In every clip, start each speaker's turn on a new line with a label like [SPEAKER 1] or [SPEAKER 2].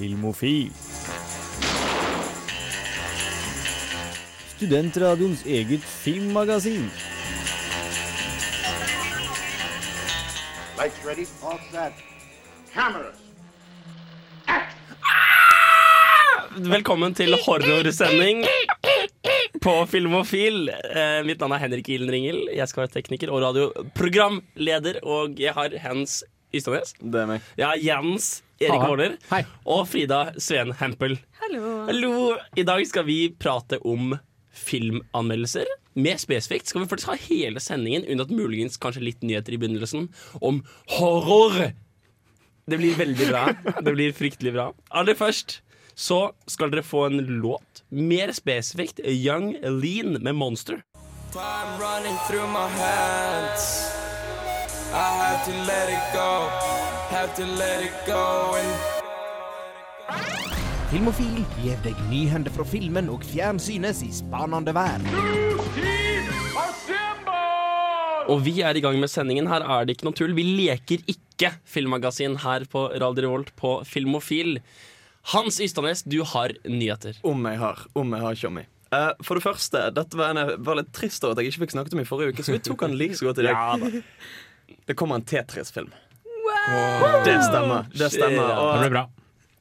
[SPEAKER 1] Filmofil. Studentradioens eget filmmagasin.
[SPEAKER 2] Lights ready, all set. Cameras.
[SPEAKER 3] Velkommen til horrorsending på Filmofil. Eh, mitt navn er Henrik Ilen Ringel. Jeg skal være tekniker og radioprogramleder. Og jeg har Hens Ystadnes.
[SPEAKER 4] Det er meg.
[SPEAKER 3] Har Jens Erik. Våler. Og Frida Sveen Hempel.
[SPEAKER 5] Hallo.
[SPEAKER 3] Hallo! I dag skal vi prate om filmanmeldelser. Mer spesifikt skal vi faktisk ha hele sendingen, unntatt muligens kanskje litt nyheter i begynnelsen, om horror. Det blir veldig bra. Det blir fryktelig bra. Aller først så skal dere få en låt. Mer spesifikt Young Lean med Monster.
[SPEAKER 6] Time running through my hands. I have to let it go. Have to let it go.
[SPEAKER 7] Filmofil gir deg nyhender fra filmen og fjernsynets i spanende verden.
[SPEAKER 3] Og vi er i gang med sendingen. Her er det ikke noe tull. Vi leker ikke filmmagasin her på Radio Revolt på Filmofil. Hans Ystadnes, du har nyheter.
[SPEAKER 4] Om jeg har. Om jeg har, Tjommi. Uh, for det første, dette var, en, var litt trist over at jeg ikke fikk snakket om i forrige uke, så vi tok han like så godt i dag. det kommer en Tetris-film. Det stemmer. Det stemmer.
[SPEAKER 8] Det blir bra.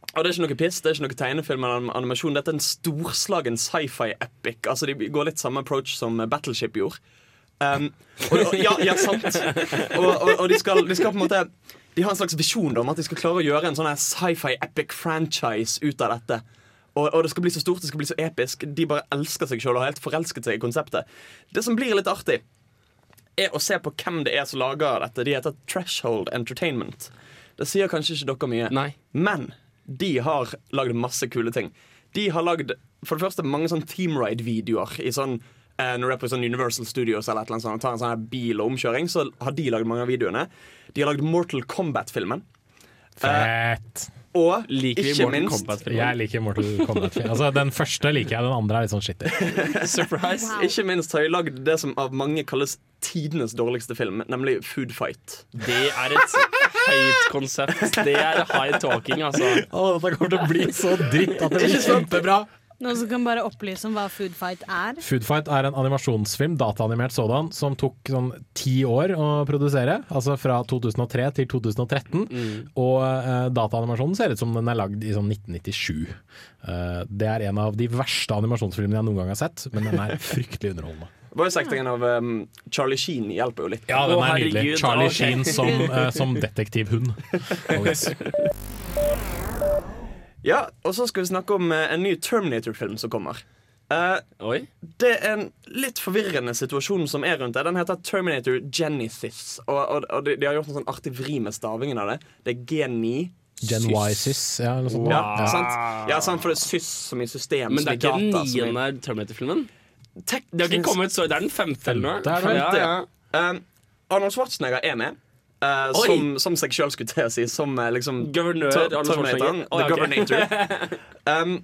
[SPEAKER 4] og det er ikke noe piss, det er ikke noe tegnefilm eller anim- animasjon. Dette er en storslagen sci-fi-epic. Altså, de går litt samme approach som Battleship gjorde. Um, og, og, ja, ja, sant. Og, og, og de, skal, de skal på en måte De har en slags visjon om at de skal klare å gjøre en sånn sci-fi epic franchise ut av dette. Og, og det skal bli så stort, det skal bli så episk. De bare elsker seg sjøl og har helt forelsket seg i konseptet. Det som blir litt artig, er å se på hvem det er som lager dette. De heter Threshold Entertainment. Det sier kanskje ikke dere mye,
[SPEAKER 3] Nei.
[SPEAKER 4] men de har lagd masse kule ting. De har lagd for det første mange sånn teamride-videoer i sånn eh, når du er på sånn Universal Studios eller et eller annet sånt, og tar en sånn her bil og omkjøring, så har de lagd mange av videoene. De har lagd Mortal Kombat-filmen.
[SPEAKER 8] Fett.
[SPEAKER 4] Og
[SPEAKER 3] Liker
[SPEAKER 4] ikke
[SPEAKER 3] Mortal
[SPEAKER 4] minst?
[SPEAKER 8] Jeg liker Mortal Kombat. Altså, den første liker jeg, den andre er litt sånn shitty.
[SPEAKER 3] Surprise.
[SPEAKER 4] Ikke minst har jeg lagd det som av mange kalles tidenes dårligste film, nemlig Food Fight.
[SPEAKER 3] Det er et høyt konsept. Det er high talking, altså.
[SPEAKER 8] Å, dette kommer til å bli så dritt at det blir kjempebra.
[SPEAKER 5] Noen som kan bare opplyse om hva Food Fight er?
[SPEAKER 8] Food Fight er en animasjonsfilm, dataanimert sådan, som tok sånn ti år å produsere. Altså fra 2003 til 2013. Og uh, dataanimasjonen ser ut som den er lagd i sånn 1997. Uh, det er en av de verste animasjonsfilmene jeg noen gang har sett, men den er fryktelig underholdende.
[SPEAKER 4] Voice-actingen av um, Charlie Sheen hjelper jo litt.
[SPEAKER 8] Ja, den er nydelig. Charlie. Sheen som, uh, som detektivhund. Oh, yes.
[SPEAKER 4] Ja, Og så skal vi snakke om eh, en ny Terminator-film som kommer. Uh,
[SPEAKER 3] Oi.
[SPEAKER 4] det er en litt forvirrende situasjon som er rundt det. Den heter Terminator Genesis. Og, og, og de, de har gjort en sånn artig vri med stavingen av det. Det er G9.
[SPEAKER 8] Gen Y-sys, ja, eller sånt.
[SPEAKER 4] Ja,
[SPEAKER 8] Ja.
[SPEAKER 4] sant? ja, sant, for det er sys som i system.
[SPEAKER 3] Men det er ikke
[SPEAKER 4] i
[SPEAKER 3] den
[SPEAKER 4] niende i-
[SPEAKER 3] Terminator-filmen? Det har ikke kommet så Det er den femte eller noe? Ja, ja.
[SPEAKER 4] Um, Arnold Schwarzenegger er med.
[SPEAKER 3] Oi.
[SPEAKER 4] som, som seg sjøl, skulle til å si. Som eh, liksom
[SPEAKER 3] Guvernør
[SPEAKER 4] Ter-
[SPEAKER 3] Arnold
[SPEAKER 4] Terminatoren. The
[SPEAKER 3] ja.
[SPEAKER 4] Governator. Um,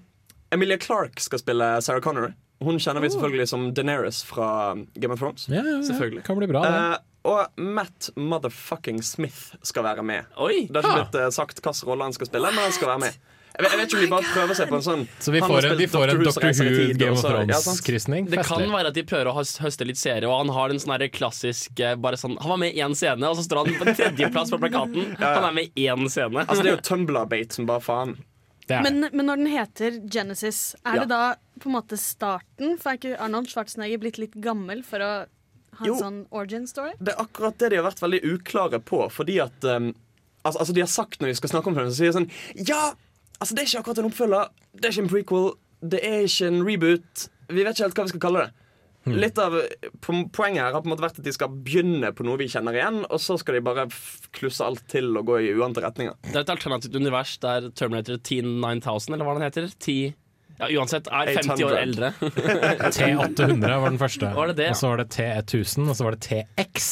[SPEAKER 4] Emilia Clarke skal spille Sarah Connor. Hun kjenner vi selvfølgelig som Daenerys fra Game of Thrones.
[SPEAKER 8] Ja, ja, ja. Kan bli bra.
[SPEAKER 4] Eh, og Matt motherfucking Smith skal være med.
[SPEAKER 3] Oi.
[SPEAKER 4] Det har ikke blitt uh, sagt hvilken rolle han skal spille, men han skal være med. Jeg vet, jeg vet ikke om de bare prøver seg på en sånn
[SPEAKER 8] Så vi får en, vi
[SPEAKER 4] spilt
[SPEAKER 8] får en
[SPEAKER 4] Who
[SPEAKER 8] Game of. Thrones-krysning.
[SPEAKER 3] Det kan være at de prøver å høste litt seere, og han har den sånn klassisk eh, bare sånn, Han var med i én scene, og så står han på tredjeplass på plakaten. Han er med i én scene.
[SPEAKER 4] Altså Det er jo Tumblr-bait som bare faen.
[SPEAKER 5] Men, men når den heter Genesis, er
[SPEAKER 4] Ja.
[SPEAKER 5] det da på en måte starten? For er ikke Arnold Schwarzenegger blitt litt gammel for å ha en
[SPEAKER 4] Jo.
[SPEAKER 5] sånn origin story?
[SPEAKER 4] Det er akkurat det de har vært veldig uklare på, fordi at um, altså, altså De har sagt når de skal snakke om filmen, så sier de sånn Ja, altså det er ikke akkurat en oppfølger. Det er ikke en prequel. Det er ikke en reboot. Vi vet ikke helt hva vi skal kalle det. Litt av Poenget her har på en måte vært at de skal begynne på noe vi kjenner igjen, og så skal de bare klusse alt til og gå i uante retninger.
[SPEAKER 3] Det er et alternativt univers der Terminator T9000, eller hva den heter, 10 ja, uansett, er 50 år eldre.
[SPEAKER 8] T800 var den første.
[SPEAKER 3] Var det det.
[SPEAKER 8] Og så var det T1000, og så var det TX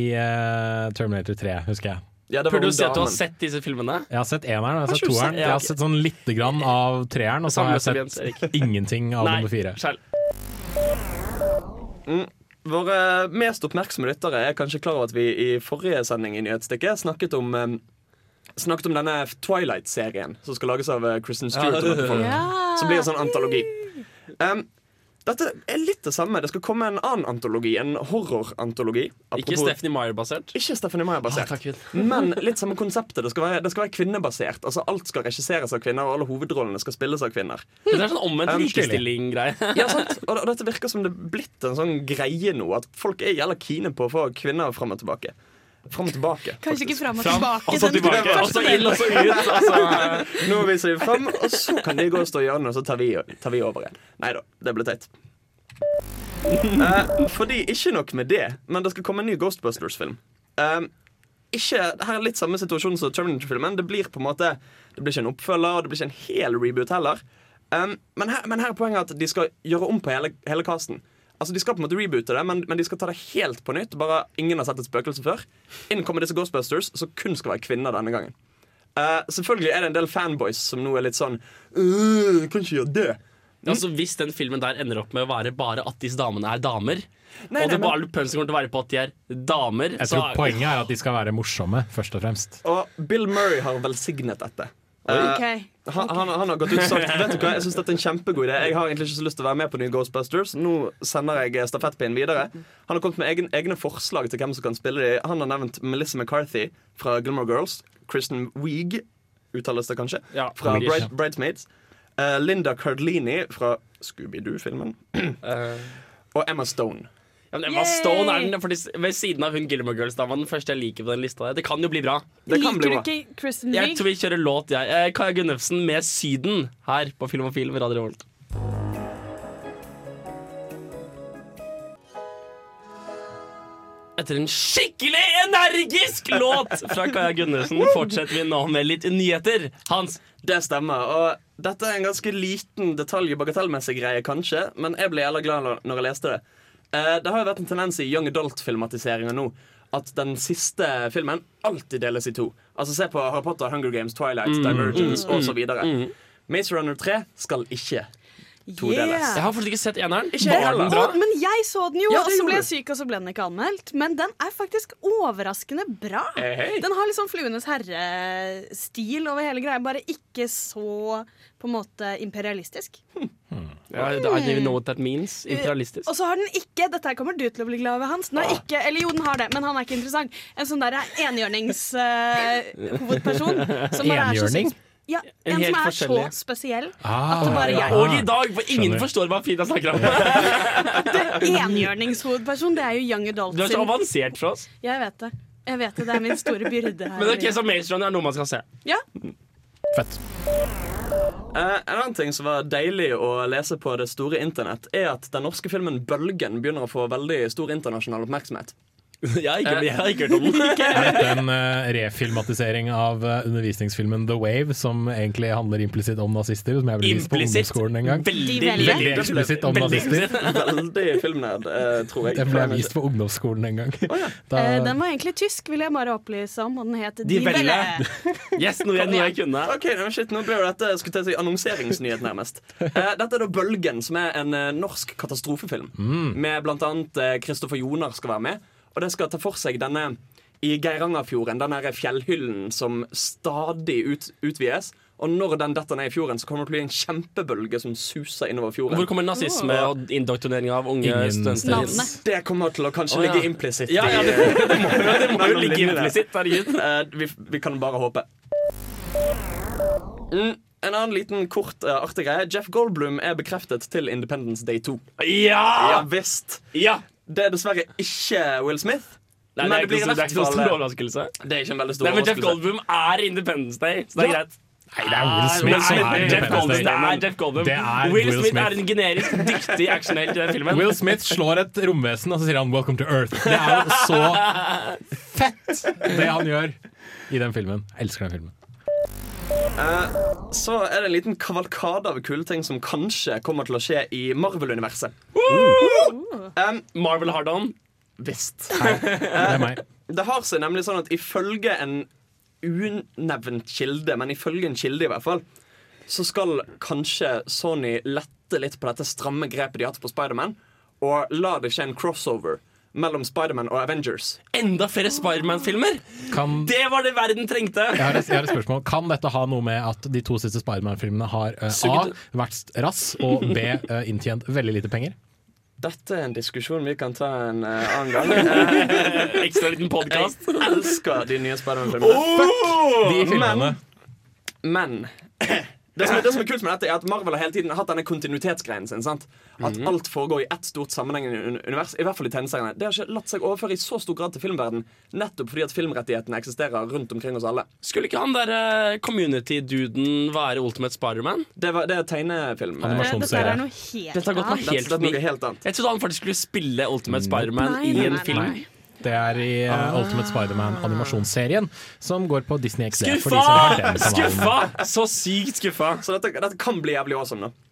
[SPEAKER 8] i uh, Terminator 3, husker jeg.
[SPEAKER 4] Ja, det var
[SPEAKER 3] Burde du si at du har sett disse filmene?
[SPEAKER 8] Jeg har sett eneren, jeg har
[SPEAKER 3] Har
[SPEAKER 8] sett toeren. Jeg har sett sånn lite grann av treeren, og så har jeg sett ingenting av nummer fire.
[SPEAKER 3] Skjell.
[SPEAKER 4] Våre mest oppmerksomme lyttere er kanskje klar over at vi i forrige sending i Nyhetsstikket snakket om um, snakket om denne Twilight-serien som skal lages av eh, Kristen Stewart. og.
[SPEAKER 5] Ja.
[SPEAKER 4] Som blir en sånn antologi. Um, dette er litt det samme. Det skal komme en annen antologi. En horrorantologi.
[SPEAKER 3] Ikke Stephanie Meyer-basert.
[SPEAKER 4] Ikke Stephanie Meyer-basert.
[SPEAKER 3] Ah,
[SPEAKER 4] men litt samme konseptet. Det skal, være, det skal være kvinnebasert. Altså Alt skal regisseres av kvinner, og alle hovedrollene skal spilles av kvinner.
[SPEAKER 3] Det er sånn omvendt
[SPEAKER 4] Um,
[SPEAKER 3] likestilling-greie.
[SPEAKER 4] Ja, sant? Og, og dette virker som det er blitt en sånn greie nå. At folk er jævla kine på å få kvinner fram og tilbake. Fram og tilbake.
[SPEAKER 5] Kanskje ikke fram og
[SPEAKER 3] Fram,
[SPEAKER 5] tilbake.
[SPEAKER 3] og så tilbake, og så inn, og så ut. Altså.
[SPEAKER 4] Nå viser vi fram, og så kan de gå og stå i hjørnet, og så tar vi, tar vi over igjen. Nei da, det ble teit. Uh, fordi ikke nok med det, men det skal komme en ny Ghostbusters-film. Uh, ikke, her er litt samme situasjon som Terminator-filmen. Det blir på en måte Det blir ikke en oppfølger, og det blir ikke en hel reboot heller. Um, men, her, men her er poenget at de skal gjøre om på hele, hele casten. Altså De skal på en måte reboote det, men, men de skal ta det helt på nytt. Bare Ingen har sett et spøkelse før. Inn kommer disse Ghostbusters, som kun skal være kvinner denne gangen. Uh, selvfølgelig er det en del fanboys som nå er litt sånn «Øh, Kan ikke gjøre det.
[SPEAKER 3] Altså, hvis den filmen der ender opp med å være bare at disse damene er damer,
[SPEAKER 4] Nei,
[SPEAKER 3] og det
[SPEAKER 4] nei,
[SPEAKER 3] bare punchen kommer til å være på at de er damer
[SPEAKER 8] Jeg
[SPEAKER 3] så
[SPEAKER 8] tror poenget er at de skal være morsomme, først og fremst.
[SPEAKER 4] Og Bill Murray har velsignet dette. Eh,
[SPEAKER 5] Ok.
[SPEAKER 4] han, han, han har gått ut og sagt Vet du hva, jeg synes dette er en kjempegod idé. Jeg har egentlig ikke så lyst til å være med på nye Ghostbusters. Nå sender jeg stafettpinnen videre. Han har kommet med egen, egne forslag til hvem som kan spille de. Han har nevnt Melissa McCarthy fra Gilmore Girls. Kristen Wiig, uttales det kanskje,
[SPEAKER 3] Ja,
[SPEAKER 4] fra Bright. Bridesmaids. Eh, Linda Cardlini fra Scooby-Doo-filmen. og Emma Stone.
[SPEAKER 3] Ja, men Emma Stone er den fordi, ved siden av hun Gilmore Girls-dama den første jeg liker på den lista. der. Det kan jo bli bra.
[SPEAKER 4] Det kan bli
[SPEAKER 5] Liker
[SPEAKER 4] bra.
[SPEAKER 5] du ikke Kristen Wiig?
[SPEAKER 3] Jeg tror vi kjører låt, jeg. Eh, Kaja Gunnufsen med Syden her på Filmofil ved Radio Revolt. Etter en skikkelig energisk låt fra Kaja Gunnufsen fortsetter vi nå med litt nyheter. Hans,
[SPEAKER 4] Det stemmer. Og dette er en ganske liten detalj, bagatellmessig greie, kanskje, men jeg ble jævla glad når jeg leste det. Eh, det har jo vært en tendens i Young Adult-filmatiseringa nå at den siste filmen alltid deles i to. Altså Se på Harry Potter, Hunger Games, Twilight, Divergence
[SPEAKER 3] mm,
[SPEAKER 4] osv. Maze Runner 3 skal ikke.
[SPEAKER 5] Yeah.
[SPEAKER 3] jeg har fortsatt ikke sett eneren.
[SPEAKER 4] Ikke
[SPEAKER 3] Var den bra?
[SPEAKER 5] Men jeg så den jo,
[SPEAKER 4] Ja,
[SPEAKER 5] og så ble jeg syk, og så ble den ikke anmeldt. Men den er faktisk overraskende bra.
[SPEAKER 4] Hey, hey.
[SPEAKER 5] Den har sånn Fluenes herre-stil over hele greia, bare ikke så på en måte imperialistisk.
[SPEAKER 3] Ja, I don't know what that means. Imperialistisk.
[SPEAKER 5] Og så har den ikke Dette her kommer du til å bli glad over, Hans. Den har ikke, eller jo, den har det, men han er ikke interessant. En sånn der enhjørningshovedperson. som bare er så? Ja,
[SPEAKER 3] En
[SPEAKER 5] en som er så spesiell.
[SPEAKER 8] Ah,
[SPEAKER 5] At det bare
[SPEAKER 8] ja.
[SPEAKER 3] Og i dag, for ingen
[SPEAKER 8] Skjønner.
[SPEAKER 3] forstår hva Fina snakker om.
[SPEAKER 5] Enhjørningshovedperson, det er jo Young Adult
[SPEAKER 3] Du er så avansert for oss.
[SPEAKER 5] Jeg vet det. Jeg vet det, Det er min store byrde her.
[SPEAKER 3] Men ok, så Maze Runner er noe man skal se.
[SPEAKER 5] ja.
[SPEAKER 8] Fett.
[SPEAKER 4] Uh, en annen ting som var deilig å lese på det store internett, er at den norske filmen Bølgen begynner å få veldig stor internasjonal oppmerksomhet.
[SPEAKER 3] Jeg har ikke, jeg har ikke hørt om den.
[SPEAKER 8] Er en eh, refilmatisering av uh, undervisningsfilmen The Wave, som egentlig handler implisitt om nazister, som jeg ble vist på ungdomsskolen en gang?
[SPEAKER 3] Veldig,
[SPEAKER 5] veldig.
[SPEAKER 8] Veldig eksplisitt om
[SPEAKER 3] Veldig
[SPEAKER 8] nazister.
[SPEAKER 4] Veldig filmnerd, uh, tror jeg.
[SPEAKER 8] Den ble jeg vist på ungdomsskolen en gang. Da,
[SPEAKER 5] Eh, Den var egentlig tysk, vil jeg bare opplyse om, og den het
[SPEAKER 3] De
[SPEAKER 5] De
[SPEAKER 3] Velle. Yes, noe jeg, noe jeg kunne.
[SPEAKER 4] Ok, nå, shit, nå ble jo dette skulle til annonseringsnyhet nærmest. Eh, dette er da Bølgen, som er en norsk katastrofefilm. Med blant annet Kristoffer Joner skal være med. Og det skal ta for seg denne i Geirangerfjorden, den fjellhyllen som stadig ut, utvides. Og når den detter ned i fjorden, så kommer det til å bli en kjempebølge som suser innover fjorden.
[SPEAKER 3] Hvor kommer nazisme og indoktrinering av unge inn?
[SPEAKER 4] Det kommer til å kanskje
[SPEAKER 3] oh, ja.
[SPEAKER 4] ligge implisitt
[SPEAKER 3] Ja, ja, det, det, må, jo- det må jo ligge implisitt.
[SPEAKER 4] Eh, vi, vi kan bare håpe. Mm, en annen liten kort uh, artig greie. Jeff Goldblum er bekreftet til Independence Day 2. Ja
[SPEAKER 3] Ja!
[SPEAKER 4] visst.
[SPEAKER 3] ja.
[SPEAKER 4] Det er dessverre ikke Will Smith.
[SPEAKER 3] Nei,
[SPEAKER 4] men
[SPEAKER 3] det, er
[SPEAKER 4] det blir
[SPEAKER 3] ikke,
[SPEAKER 4] i
[SPEAKER 3] så- det er
[SPEAKER 4] hvert
[SPEAKER 3] ikke stor
[SPEAKER 4] fall
[SPEAKER 3] overraskelse.
[SPEAKER 4] Det er ikke en veldig stor
[SPEAKER 3] Nei, men Jeff. Goldblum er Independence Day, så det er
[SPEAKER 4] Ja.
[SPEAKER 3] greit.
[SPEAKER 8] Nei, det er Will Smith. Som
[SPEAKER 3] Smith
[SPEAKER 8] er
[SPEAKER 3] Jeff
[SPEAKER 8] Independence
[SPEAKER 3] Goldblum.
[SPEAKER 8] Day.
[SPEAKER 3] Det er Jeff Goldblum.
[SPEAKER 8] Det er
[SPEAKER 3] Will
[SPEAKER 8] Will
[SPEAKER 3] Smith
[SPEAKER 8] Smith.
[SPEAKER 3] er en generisk dyktig actionhelt i den filmen.
[SPEAKER 8] Will Smith slår et romvesen, og så sier han 'Welcome to Earth'. Det er jo så fett, det han gjør i den filmen. Jeg elsker den filmen.
[SPEAKER 4] Så er det en liten kavalkade av kule ting som kanskje kommer til å skje i Marvel-universet. Um,
[SPEAKER 3] Marvel Hardon.
[SPEAKER 4] visst.
[SPEAKER 8] Det er meg.
[SPEAKER 4] Det har seg nemlig sånn at ifølge en unevnt kilde, men ifølge en kilde i hvert fall, så skal kanskje Sony lette litt på dette stramme grepet de har hatt på Spiderman, og la det skje en crossover mellom Spiderman og Avengers.
[SPEAKER 3] Enda flere Spiderman-filmer!
[SPEAKER 8] Kan,
[SPEAKER 3] Det var det verden trengte!
[SPEAKER 8] jeg, har et, jeg har et spørsmål. Kan dette ha noe med at de to siste Spiderman-filmene har uh, A. Vært rass, og B. Uh, inntjent veldig lite penger?
[SPEAKER 4] Dette er en diskusjon vi kan ta en uh, annen gang.
[SPEAKER 3] Ekstra liten podkast.
[SPEAKER 4] jeg elsker de nye Spiderman-filmene.
[SPEAKER 8] De filmene.
[SPEAKER 4] Men det som, er, det som er kult med dette, er at Marvel har hele tiden hatt denne kontinuitetsgreien sin. sant? At
[SPEAKER 3] Mhm.
[SPEAKER 4] alt foregår i ett stort sammenhengende un- univers. I hvert fall i tegneseriene. Det har ikke latt seg overføre i så stor grad til filmverden nettopp fordi at filmrettighetene eksisterer rundt omkring oss alle.
[SPEAKER 3] Skulle ikke han der uh, community-duden være Ultimate Spiderman?
[SPEAKER 4] Det, var, det er tegnefilm.
[SPEAKER 5] Eh, Dette er
[SPEAKER 8] Animasjonsserie.
[SPEAKER 5] noe helt
[SPEAKER 3] Dette har gått
[SPEAKER 5] annet.
[SPEAKER 4] noe helt annet.
[SPEAKER 3] Jeg trodde han faktisk skulle spille Ultimate Spiderman i
[SPEAKER 5] nei,
[SPEAKER 3] nei,
[SPEAKER 5] nei,
[SPEAKER 3] film.
[SPEAKER 8] Det er i ah. Ultimate Spiderman-animasjonsserien, som går på Disney XD.
[SPEAKER 3] Skuffa!
[SPEAKER 8] som har den kanalen.
[SPEAKER 3] Skuffa! Så sykt skuffa.
[SPEAKER 4] Så dette, dette kan bli jævlig awesome. da Eh,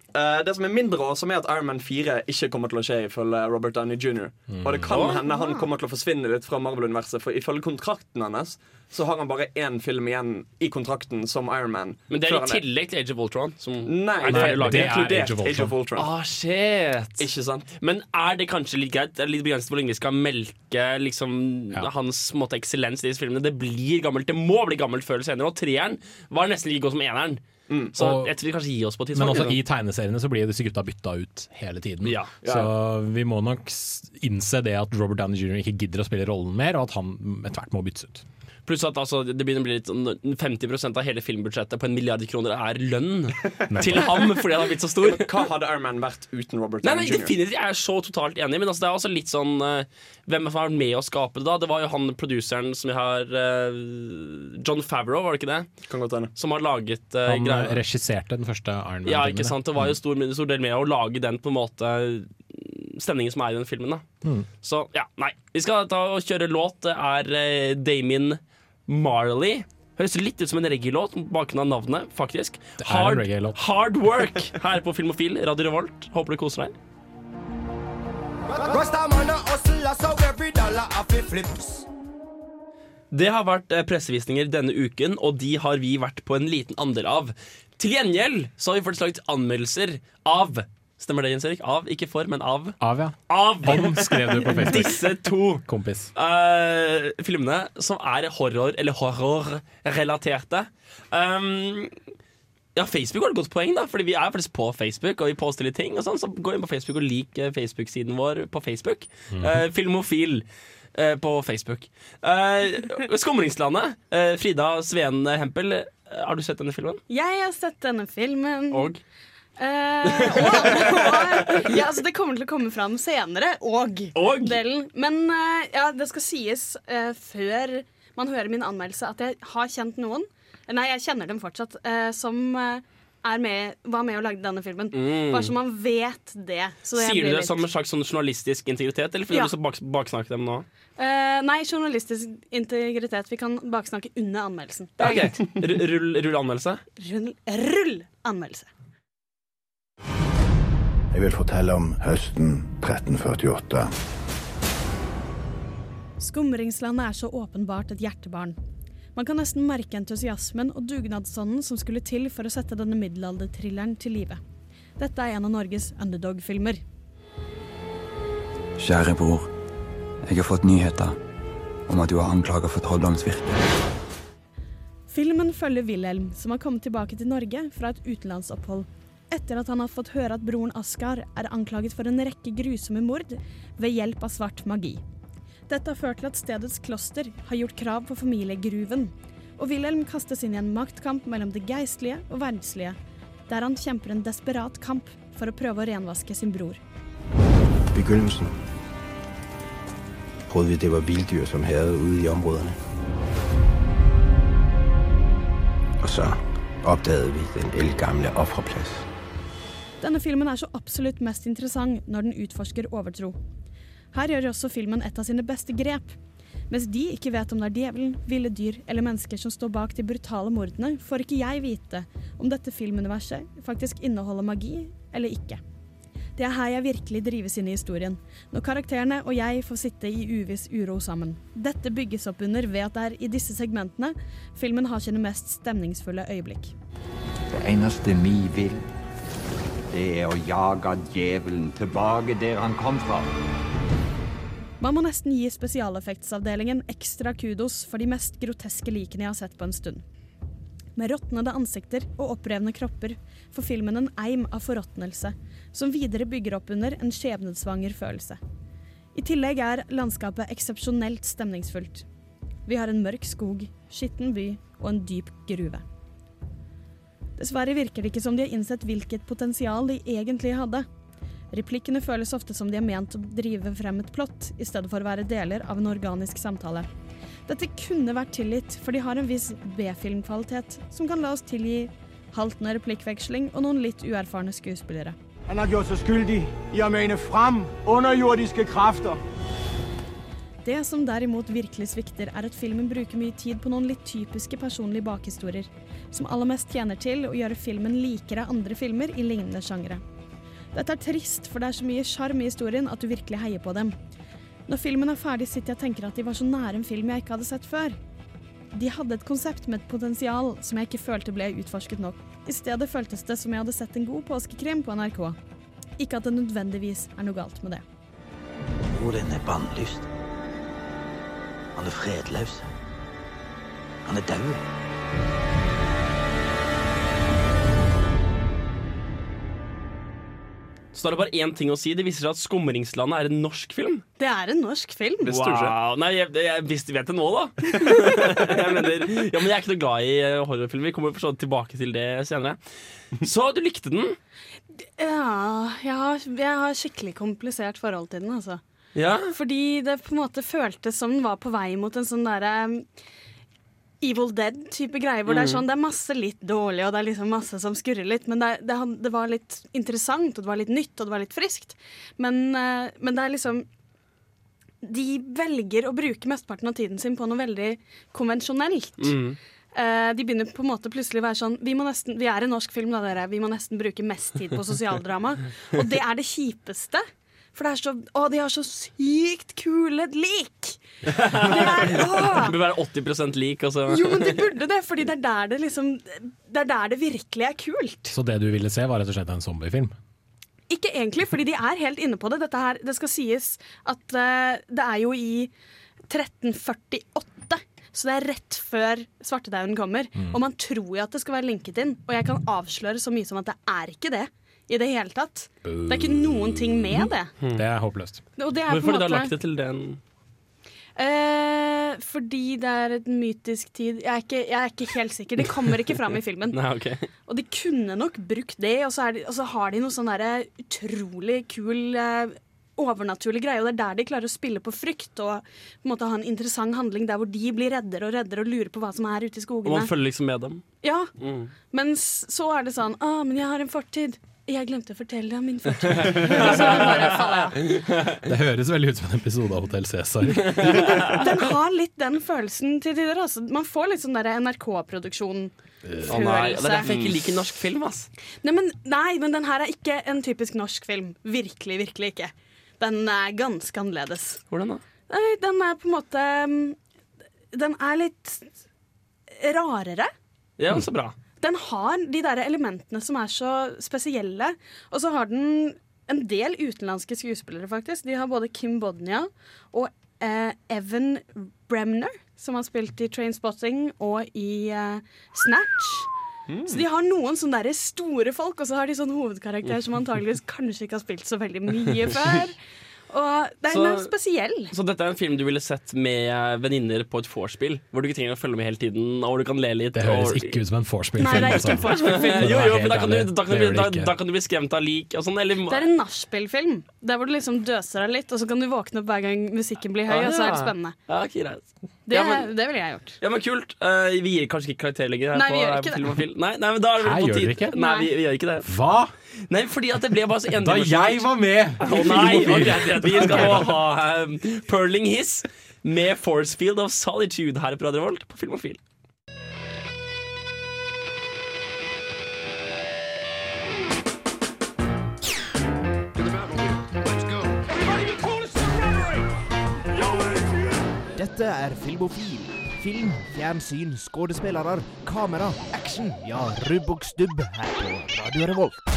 [SPEAKER 4] det som er mindre awesome, er at Iron Man 4 ikke kommer til å skje ifølge Robert Downey jr. Og det kan hende han kommer til å forsvinne litt fra Marvel-universet, for ifølge kontrakten hans så har han bare én film igjen i kontrakten som Iron Man.
[SPEAKER 3] Men det er i tillegg til Age of Ultron. Som
[SPEAKER 4] Nei,
[SPEAKER 3] er
[SPEAKER 4] det, er inkludert
[SPEAKER 8] Age of Ultron.
[SPEAKER 4] Age of Ultron.
[SPEAKER 3] Ah, shit.
[SPEAKER 4] Ikke sant?
[SPEAKER 3] Men er det kanskje litt greit? Det er litt begrenset hvor lenge vi skal melke liksom,
[SPEAKER 8] Ja.
[SPEAKER 3] hans måte, eksellens i disse filmene. Det blir gammelt. Det må bli gammelt før eller senere. Og treeren var nesten like god som eneren. Så
[SPEAKER 8] Og-
[SPEAKER 3] jeg tror vi kanskje gir oss på tidspunkt.
[SPEAKER 8] Men også i tegneseriene så blir disse gutta bytta ut hele tiden.
[SPEAKER 3] Ja.
[SPEAKER 8] Så vi må nok innse det at Robert Downey jr. ikke gidder å spille rollen mer, og at han etter hvert må byttes ut.
[SPEAKER 3] Pluss at altså, det begynner å bli litt sånn 50% av hele filmbudsjettet på en milliard kroner er lønn til ham fordi han har blitt så stor.
[SPEAKER 4] Hva hadde Iron Man vært uten Robert Downey
[SPEAKER 3] nei,
[SPEAKER 4] Jr.?
[SPEAKER 3] definitivt, Jeg er så totalt enig, men altså, det er også litt sånn uh, Hvem vært med å skape det, da? Det var jo han produseren som vi har uh, John Favreau, var det ikke det?
[SPEAKER 4] Kan godt hende.
[SPEAKER 3] Som har laget uh,
[SPEAKER 8] Han
[SPEAKER 3] greier.
[SPEAKER 8] regisserte den første Iron Man-filmen.
[SPEAKER 3] Ja, ikke sant. Det var jo stor, stor del med å lage den på en måte stemningen som er i den filmen. da
[SPEAKER 8] Mm.
[SPEAKER 3] Så ja, nei. Vi skal ta og kjøre låt. Det er Damien Marley. Høres litt ut som en reggae-låt på bakgrunn av navnet, faktisk.
[SPEAKER 8] Reggae-låt.
[SPEAKER 3] hard Work her på Filmofil, Radio Revolt. Håper du koser deg. Det har vært eh, pressevisninger denne uken, og de har vi vært på en liten andel av. Til gjengjeld så har vi fått laget anmeldelser av Stemmer det, Jens Erik? Av, ikke for, men av.
[SPEAKER 8] Av, ja.
[SPEAKER 3] Av
[SPEAKER 8] Om skrev du på Facebook.
[SPEAKER 3] disse to
[SPEAKER 8] Kompis.
[SPEAKER 3] Uh, filmene som er horror- eller horrorrelaterte. Um, ja, Facebook har et godt poeng, da Fordi vi er faktisk på Facebook, og vi poster litt ting. Og sånn, så gå inn på Facebook og lik eh, Facebook-siden vår på Facebook. Uh, Filmofil uh, på Facebook. Uh, Skumringslandet. eh, Frida Sveen Hempel. Har du sett denne filmen?
[SPEAKER 5] Jeg har sett denne filmen.
[SPEAKER 3] Og?
[SPEAKER 5] Eh, og, og ja, altså Det kommer til å komme fram senere. Og.
[SPEAKER 3] Og?
[SPEAKER 5] Delen. Men eh, ja, det skal sies eh, før man hører min anmeldelse, at jeg har kjent noen Nei, jeg kjenner dem fortsatt. eh, som eh, er med, var med og lagde denne filmen. Bare så man vet det. Så jeg
[SPEAKER 3] Sier du det
[SPEAKER 5] litt-
[SPEAKER 3] som en slags sånn journalistisk integritet, eller vil
[SPEAKER 5] Ja.
[SPEAKER 3] du så bak, baksnakke dem nå?
[SPEAKER 5] Uh, nei, journalistisk integritet. Vi kan baksnakke under anmeldelsen. Det
[SPEAKER 3] Ok,
[SPEAKER 5] greit.
[SPEAKER 3] R- Rull, rull anmeldelse.
[SPEAKER 5] Rull, rull anmeldelse.
[SPEAKER 2] Jeg vil fortelle om høsten 1348.
[SPEAKER 5] Skumringslandet er så åpenbart et hjertebarn. Man kan nesten merke entusiasmen og dugnadsånden som skulle til for å sette denne middelalderthrilleren til live. Dette er en av Norges underdog-filmer.
[SPEAKER 9] Kjære bror, jeg har fått nyheter om at du er anklaget for trolldomsvirke.
[SPEAKER 5] Filmen følger Wilhelm, som har kommet tilbake til Norge fra et utenlandsopphold. Etter at han har fått høre at broren Askar er anklaget for en rekke grusomme mord ved hjelp av svart magi. Dette har ført til at stedets kloster har gjort krav på familiegruven, og Wilhelm kastes inn i en maktkamp mellom det geistlige og verdslige, der han kjemper en desperat kamp for å prøve å renvaske sin bror.
[SPEAKER 2] Begynnelsen trodde vi, det var villdyr som herjet ude i områderne. Og så oppdaget vi den eldgamle offerplads.
[SPEAKER 5] Denne filmen er så absolutt mest interessant når den utforsker overtro. Her gjør også filmen et av sine beste grep. Mens de ikke vet om det er djevelen, ville dyr eller mennesker som står bak de brutale mordene, får ikke jeg vite om dette filmuniverset faktisk inneholder magi eller ikke. Det er her jeg virkelig drives inn i historien, når karakterene og jeg får sitte i uviss uro sammen. Dette bygges opp under ved at det er i disse segmentene filmen har sine mest stemningsfulle øyeblikk.
[SPEAKER 10] Det eneste vi vil, det er å jage djevelen tilbake der han kom fra.
[SPEAKER 5] Man må nesten gi spesialeffektsavdelingen ekstra kudos for de mest groteske likene jeg har sett på en stund. Med råtnede ansikter og opprevne kropper får filmen en eim av forråtnelse, som videre bygger opp under en skjebnesvanger følelse. I tillegg er landskapet eksepsjonelt stemningsfullt. Vi har en mørk skog, skitten by og en dyp gruve. Dessverre virker det ikke som de har innsett hvilket potensial de egentlig hadde. Replikkene føles ofte som de er ment å drive frem et plott, i stedet for å være deler av en organisk samtale. Dette kunne vært tilgitt, for de har en viss B-filmkvalitet, som kan la oss tilgi haltende replikkveksling og noen litt uerfarne skuespillere.
[SPEAKER 11] Han har gjort seg skyldig i å mene frem underjordiske krafter.
[SPEAKER 5] Det som derimot virkelig svikter, er at filmen bruker mye tid på noen litt typiske personlige bakhistorier, som aller mest tjener til å gjøre filmen likere andre filmer i lignende sjangre. Dette er trist, for det er så mye sjarm i historien at du virkelig heier på dem. Når filmen er ferdig, sitter jeg og tenker at de var så nære en film jeg ikke hadde sett før. De hadde et konsept med et potensial som jeg ikke følte ble utforsket nok. I stedet føltes det som jeg hadde sett en god påskekrim på NRK. Ikke at det nødvendigvis er noe galt med det.
[SPEAKER 12] Hvor er bannlyst. Han er fredløs. Han er død.
[SPEAKER 3] Så da er det bare én ting å si. Det viser seg at 'Skumringslandet' er en norsk film.
[SPEAKER 5] Det er en norsk film.
[SPEAKER 3] Wow. Nei, jeg, jeg visste vet det nå, da. jeg mener, ja, men jeg er ikke noe glad i eh, horrorfilmer. Vi kommer for sånn tilbake til det senere. Så du likte den?
[SPEAKER 5] Ja, jeg har, jeg har skikkelig komplisert forhold til den, altså.
[SPEAKER 3] Ja?
[SPEAKER 5] Fordi det på en måte føltes som den var på vei mot en sånn derre Evil Dead-type greie, hvor det er
[SPEAKER 13] Mm.
[SPEAKER 5] sånn Det er masse litt dårlig, og det er liksom masse som skurrer litt, men det, det, det var litt interessant, og det var litt nytt, og det var litt friskt. Men, eh, men det er liksom De velger å bruke mesteparten av tiden sin på noe veldig konvensjonelt.
[SPEAKER 3] Mm.
[SPEAKER 5] Eh, de begynner på en måte plutselig å være sånn vi, må nesten, vi er en norsk film, da, dere. Vi må nesten bruke mest tid på sosialdrama. Og det er det kjipeste. For det er så, å, de har så sykt kule lik! Det er,
[SPEAKER 3] Det bør være 80 lik. Altså.
[SPEAKER 5] Jo, men de burde det, Fordi det er der det liksom Det er der det virkelig er kult.
[SPEAKER 8] Så det du ville se, var rett og slett en zombiefilm?
[SPEAKER 5] Ikke egentlig, fordi de er helt inne på det. Dette her, det skal sies at uh, det er jo i 1348. Så det er rett før svartedauden kommer.
[SPEAKER 8] Mm.
[SPEAKER 5] Og man tror jo at det skal være linket inn. Og jeg kan avsløre så mye som at det er ikke det i det hele tatt. Det er ikke noen ting med det.
[SPEAKER 8] Det er håpløst.
[SPEAKER 5] Og det er
[SPEAKER 3] Hvorfor har de da lagt det til den?
[SPEAKER 5] Eh, fordi det er et mytisk tid jeg er, ikke, jeg er ikke helt sikker. Det kommer ikke fram i filmen.
[SPEAKER 3] Nei, okay.
[SPEAKER 5] Og de kunne nok brukt det, og så, er de, og så har de noe sånn derre utrolig kul eh, overnaturlig greie, og det er der de klarer å spille på frykt og på en måte ha en interessant handling der hvor de blir reddere og reddere og lurer på hva som er ute i skogene.
[SPEAKER 3] Og man følger liksom med dem.
[SPEAKER 5] Ja,
[SPEAKER 3] Mm.
[SPEAKER 5] mens så er det sånn Å, men jeg har en fortid. Jeg glemte å fortelle deg om min fortid.
[SPEAKER 8] Det høres veldig ut som en episode av Hotell Cæsar.
[SPEAKER 5] Den har litt den følelsen til tider. Altså. Man får litt sånn der NRK-produksjon.
[SPEAKER 3] Å nei, Det er derfor jeg ikke liker norsk film. ass
[SPEAKER 5] Nei men, nei, men den her er ikke en typisk norsk film. Virkelig, virkelig ikke. Den er ganske annerledes.
[SPEAKER 3] Hvordan da?
[SPEAKER 5] Nei, den er på en måte mm, Den er litt rarere.
[SPEAKER 3] Ja, så bra.
[SPEAKER 5] Den har de der elementene som er så spesielle. Og så har den en del utenlandske skuespillere, faktisk. De har både Kim Bodnia og eh, Evan Bremner, som har spilt i Trainspotting og i eh, Snatch. Så de har noen sånne der store folk, og så har de sånn hovedkarakter som antageligvis kanskje ikke har spilt så veldig mye før. Og det er
[SPEAKER 3] Så-
[SPEAKER 5] er spesiell.
[SPEAKER 3] Så dette er en film du ville sett med venninner på et vorspiel? Hvor du ikke trenger å følge med hele tiden, og hvor du kan le litt?
[SPEAKER 8] Det høres
[SPEAKER 3] og...
[SPEAKER 8] ikke ut som en vorspiel-film.
[SPEAKER 5] Nei, det er ikke en vorspiel-film.
[SPEAKER 3] jo, jo,
[SPEAKER 8] Helt
[SPEAKER 3] da kan, du, da, kan du, da, da kan du bli skremt av lik og sånn. Eller,
[SPEAKER 5] Det er en nachspiel-film. Der hvor du liksom døser deg litt, og så kan du våkne opp hver gang musikken blir høy,
[SPEAKER 3] Ah,
[SPEAKER 5] og så er det spennende.
[SPEAKER 3] Ja, okay, greit.
[SPEAKER 5] Det,
[SPEAKER 3] Ja, men-
[SPEAKER 5] det ville jeg gjort.
[SPEAKER 3] Ja, men kult. Uh, vi gir kanskje ikke karakter lenger. Her
[SPEAKER 5] Nei,
[SPEAKER 3] på,
[SPEAKER 5] vi gjør
[SPEAKER 3] her
[SPEAKER 5] ikke
[SPEAKER 3] på
[SPEAKER 5] det.
[SPEAKER 3] Filmofil. Nei, nei, men da er det
[SPEAKER 8] Hæ,
[SPEAKER 3] på
[SPEAKER 8] gjør
[SPEAKER 3] tide.
[SPEAKER 8] ikke?
[SPEAKER 3] Nei, vi, vi gjør ikke det.
[SPEAKER 8] Hva?
[SPEAKER 3] Nei, fordi at det ble bare så
[SPEAKER 8] Da jeg var med!
[SPEAKER 3] Oh, nei, okay. Vi skal nå ha um, Perling Hiss med Force Field of Solitude her på Radio Volt på Filmofil.
[SPEAKER 7] Dette er Filmofil. Film, fjernsyn, skuespillere, kamera, action. Ja, rubb og stubb her på Radio Revolt.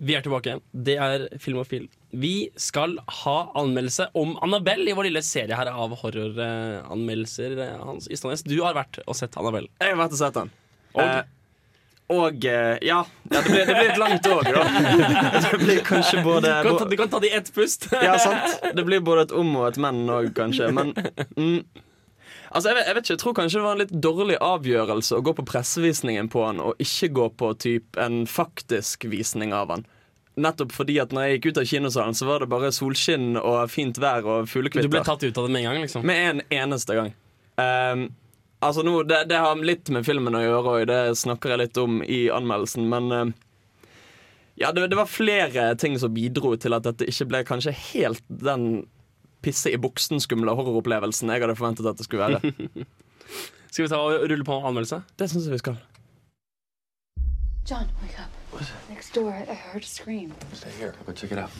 [SPEAKER 3] Vi er tilbake. Det er Filmofil. Vi skal ha anmeldelse om Annabelle i vår lille serie her av horroranmeldelser. Hans Ystadnes, du har vært og sett Annabelle.
[SPEAKER 4] Jeg har vært og sett den.
[SPEAKER 3] Og?
[SPEAKER 4] Eh, og eh, ja. ja det, blir, det blir et langt år, da. Det blir kanskje både
[SPEAKER 3] Du kan ta, du kan ta det i ett pust.
[SPEAKER 4] Ja, sant. Det blir både et om og et men òg, kanskje. Men mm, Altså, jeg vet, jeg vet ikke, jeg tror kanskje det var en litt dårlig avgjørelse å gå på pressevisningen på han, og ikke gå på typ en faktisk visning av han. Nettopp fordi at når jeg gikk ut av kinosalen, så var det bare solskinn og fint vær og fuglekvitter.
[SPEAKER 3] Du ble tatt ut av det med en gang? liksom
[SPEAKER 4] Med en eneste gang. Um, altså nå, det, det har litt med filmen å gjøre, og det snakker jeg litt om i anmeldelsen, men ehm, ja, det, det var flere ting som bidro til at dette ikke ble kanskje helt den pisse i buksen-skumle horroropplevelsen jeg hadde forventet at det skulle være.
[SPEAKER 3] Skal vi ta og rulle på anmeldelse?
[SPEAKER 4] Det syns jeg vi skal.
[SPEAKER 13] John, wake up. Next door, I heard a scream.
[SPEAKER 10] Stay here. I'll go check it out.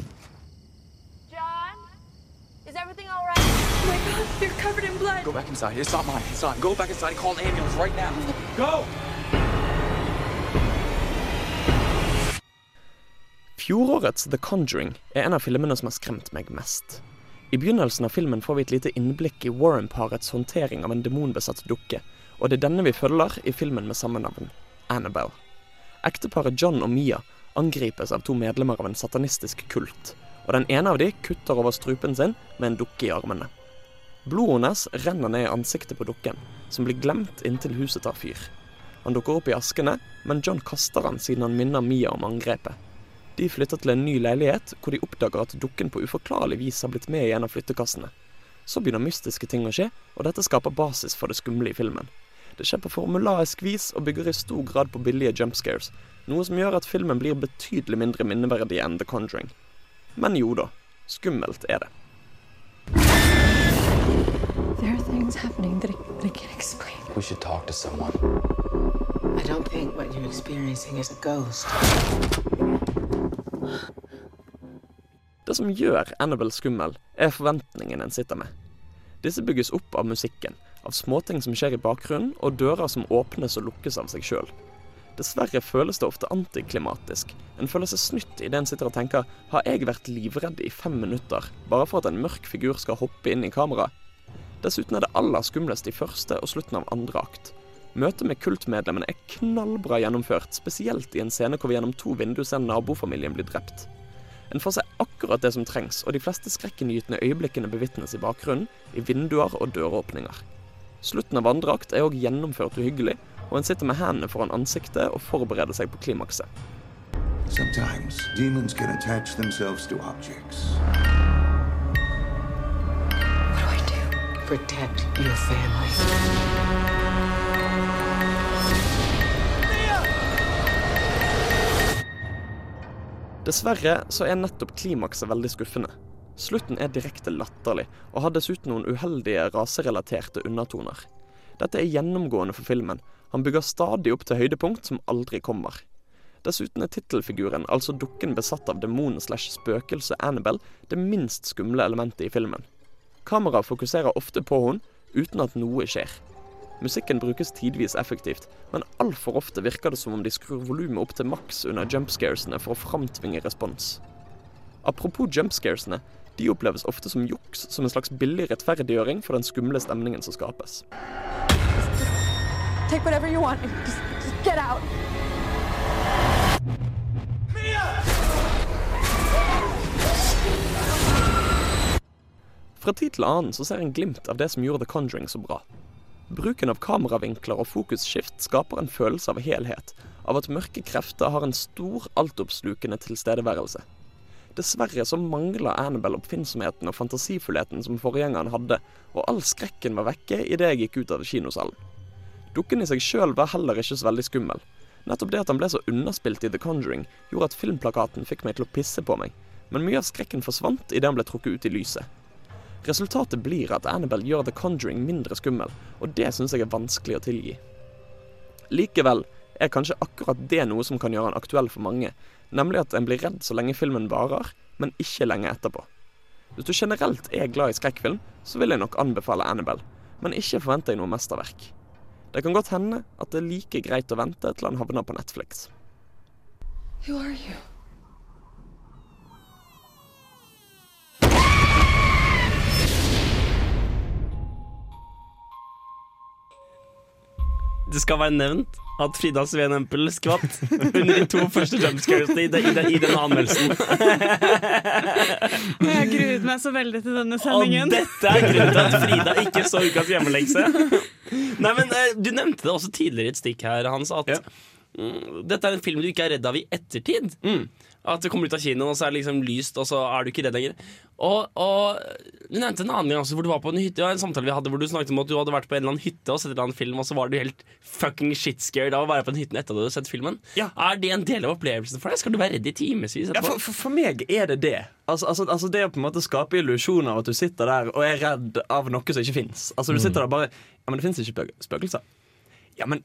[SPEAKER 13] John? Is everything all right? Oh my god, you're covered in blood.
[SPEAKER 10] Go back inside. It's not mine. It's not. Go back inside and call an ambulance right now. Go!
[SPEAKER 4] Fjorårets The Conjuring er en av filmene som har skremt meg mest. I begynnelsen av filmen får vi et lite innblikk i Warren-parets håndtering av en demonbesatt dukke, og det er denne vi følger i filmen med samme navn, Annabelle. Ekteparet John og Mia angripes av to medlemmer av en satanistisk kult, og den ene av de kutter over strupen sin med en dukke i armene. Blodet hennes renner ned i ansiktet på dukken, som blir glemt inntil huset tar fyr. Han dukker opp i askene, men John kaster han siden han minner Mia om angrepet. De flytter til en ny leilighet, hvor de oppdager at dukken på uforklarlig vis har blitt med i en av flyttekassene. Så begynner mystiske ting å skje, og dette skaper basis for det skumle i filmen. Det skjer på formulaisk vis og bygger i stor grad på billige jump scares, noe som gjør at filmen blir betydelig mindre minneverdig enn The Conjuring. Men jo da, skummelt er det.
[SPEAKER 13] There are things happening that I, that I can't explain.
[SPEAKER 10] We should talk to someone.
[SPEAKER 14] I don't think what you're experiencing is a ghost.
[SPEAKER 4] Det som gjør Annabelle skummel, er forventningene en sitter med. Disse bygges opp av musikken, av småting som skjer i bakgrunnen, og dører som åpnes og lukkes av seg sjøl. Dessverre føles det ofte antiklimatisk. En føler seg snytt idet en sitter og tenker har jeg vært livredd i fem minutter bare for at en mørk figur skal hoppe inn i kameraet? Dessuten er det aller skumlest i første og slutten av andre akt. Møtet med kultmedlemmene er knallbra gjennomført, spesielt i en scene hvor vi gjennom to vinduer ser nabofamilien bli drept. En får se akkurat det som trengs, og de fleste skrekkinngytende øyeblikkene bevitnes i bakgrunnen, i vinduer og døråpninger. Slutten av andre er òg gjennomført uhyggelig, og en sitter med hendene foran ansiktet og forbereder seg på klimakset.
[SPEAKER 15] Sometimes demons can attach themselves to objects.
[SPEAKER 14] What do I do? Protect your family.
[SPEAKER 4] Dessverre så er nettopp klimakset veldig skuffende. Slutten er direkte latterlig, og har dessuten noen uheldige raserelaterte undertoner. Dette er gjennomgående for filmen. Han bygger stadig opp til høydepunkt som aldri kommer. Dessuten er tittelfiguren, altså dukken besatt av demonen slash spøkelset Annabelle, det minst skumle elementet i filmen. Kameraet fokuserer ofte på henne, uten at noe skjer. Musikken brukes tidvis effektivt, men altfor ofte virker det som om de skrur volumet opp til maks under jumpscaresene for å framtvinge respons. Apropos jumpscaresene, de oppleves ofte som juks, som en slags billig rettferdiggjøring for den skumle stemningen som skapes.
[SPEAKER 13] Take whatever you want just, just get out.
[SPEAKER 4] Fra tid til annen så ser en glimt av det som gjorde The Conjuring så bra. Bruken av kameravinkler og fokusskift skaper en følelse av helhet, av at mørke krefter har en stor, altoppslukende tilstedeværelse. Dessverre så mangler Annabelle oppfinnsomheten og fantasifullheten som forgjengeren hadde, og all skrekken var vekke idet jeg gikk ut av kinosalen. Dukken i seg sjøl var heller ikke så veldig skummel. Nettopp det at han ble så underspilt i The Conjuring, gjorde at filmplakaten fikk meg til å pisse på meg, men mye av skrekken forsvant idet han ble trukket ut i lyset. Resultatet blir at Annabelle gjør The Conjuring mindre skummel, og det syns jeg er vanskelig å tilgi. Likevel er kanskje akkurat det noe som kan gjøre han aktuell for mange, nemlig at en blir redd så lenge filmen varer, men ikke lenge etterpå. Hvis du generelt er glad i skrekkfilm, så vil jeg nok anbefale Annabelle, men ikke forvente deg noe mesterverk. Det kan godt hende at det er like greit å vente til han havner på Netflix.
[SPEAKER 13] Who are you?
[SPEAKER 3] Det skal være nevnt at Frida Sveen Empel skvatt under de to første jumpscaresene i, den- i, den- i denne anmeldelsen.
[SPEAKER 5] Jeg gruet meg så veldig til denne
[SPEAKER 3] Og
[SPEAKER 5] sendingen.
[SPEAKER 3] dette er grunnen til at Frida ikke så ukas hjemmelekse. Nei, men eh, Du nevnte det også tidligere i et stikk her, Hans, at ja. dette er en film du ikke er redd av i ettertid. At du kommer ut av kinoen, og så er det liksom lyst, og så er du ikke redd lenger. Og, og Du nevnte en annen gang også hvor du var på en hytte. En samtale vi hadde hvor du snakket om at du hadde vært på en eller annen hytte og sett en eller annen film, og så var du helt fucking shit scared av å være på den hytten etter at du hadde sett filmen. Er det en del av opplevelsen for deg? Skal du være redd i timevis
[SPEAKER 4] Ja, for, for, for meg er det det. Altså, altså, altså Det å på en måte skape illusjoner av at du sitter der og er redd av noe som ikke fins. Altså, du sitter der bare Ja, men det fins ikke spøkelser. Ja, men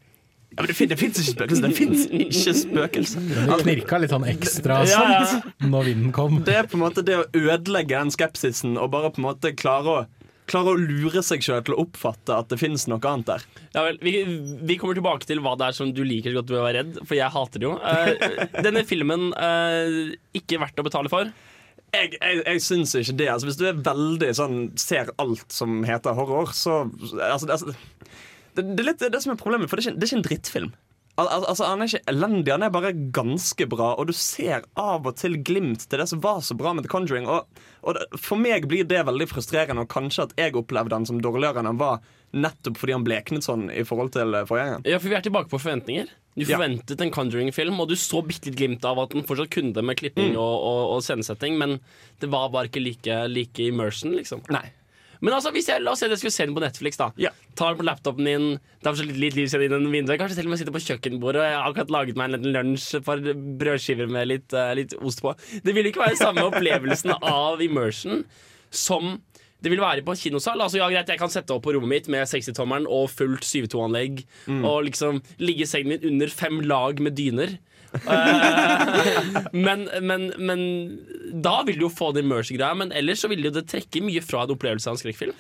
[SPEAKER 4] ja, men det, fin, det fins ikke spøkelser! Det fins ikke spøkelser!
[SPEAKER 8] Det knirka litt sånn ekstra
[SPEAKER 4] Ja, ja.
[SPEAKER 8] sånn når vinden kom.
[SPEAKER 4] Det er på en måte det å ødelegge den skepsisen og bare på en måte klare å Klare å lure seg sjøl til å oppfatte at det finnes noe annet der.
[SPEAKER 3] Ja vel, vi, vi kommer tilbake til hva det er som du liker så godt ved å være redd, for jeg hater det jo. Uh, denne filmen uh, ikke verdt å betale for.
[SPEAKER 4] Jeg, jeg, jeg syns ikke det. Altså, hvis du er veldig sånn ser alt som heter horror, så altså, altså, det, det er litt det som er problemet, for det er ikke, det er ikke en drittfilm. Al al altså, Han er ikke elendig, han er bare ganske bra, og du ser av og til glimt til det som var så bra med The Conjuring. Og, og det, For meg blir det veldig frustrerende, og kanskje at jeg opplevde han som dårligere enn han var, nettopp fordi han bleknet sånn i forhold til eh, forgjengeren.
[SPEAKER 3] Ja, for vi er tilbake på forventninger. Du
[SPEAKER 4] Ja.
[SPEAKER 3] forventet en Conjuring-film, og du så bitte litt glimt av at den fortsatt kunne det med klipping
[SPEAKER 4] Mm.
[SPEAKER 3] og, og, og scenesetting, men det var bare ikke like, like immersion, liksom.
[SPEAKER 4] Nei.
[SPEAKER 3] Men altså, hvis jeg, la oss si at jeg skulle se den på Netflix, da. Tar den på laptopen din, det er fortsatt litt, litt lys gjennom vinduet. Kanskje til og med sitter på kjøkkenbordet og jeg har akkurat laget meg en liten lunsj, et par brødskiver med litt, uh, litt ost på. Det vil ikke være samme opplevelsen av immersion som det vil være på en kinosal. Altså, ja, greit, Jeg kan sette opp på rommet mitt med 60-tommeren og fullt 7.2-anlegg
[SPEAKER 4] Mm.
[SPEAKER 3] og liksom ligge i sengen min under fem lag med dyner. uh, men, men, men da vil du jo få den immersion-greia. Men ellers så vil jo det trekke mye fra en opplevelse av en skrekkfilm.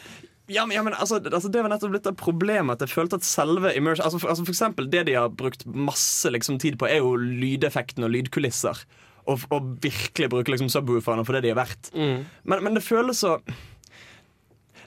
[SPEAKER 4] Ja, men, ja, men altså, altså, Det var nettopp litt av problemet at jeg følte at selve immersion altså, for, altså for eksempel Det de har brukt masse liksom, tid på, er jo lydeffekten og lydkulisser. Og, og virkelig bruke liksom, subwooferne for det de er verdt.
[SPEAKER 3] Mm.
[SPEAKER 4] Men, men det føles så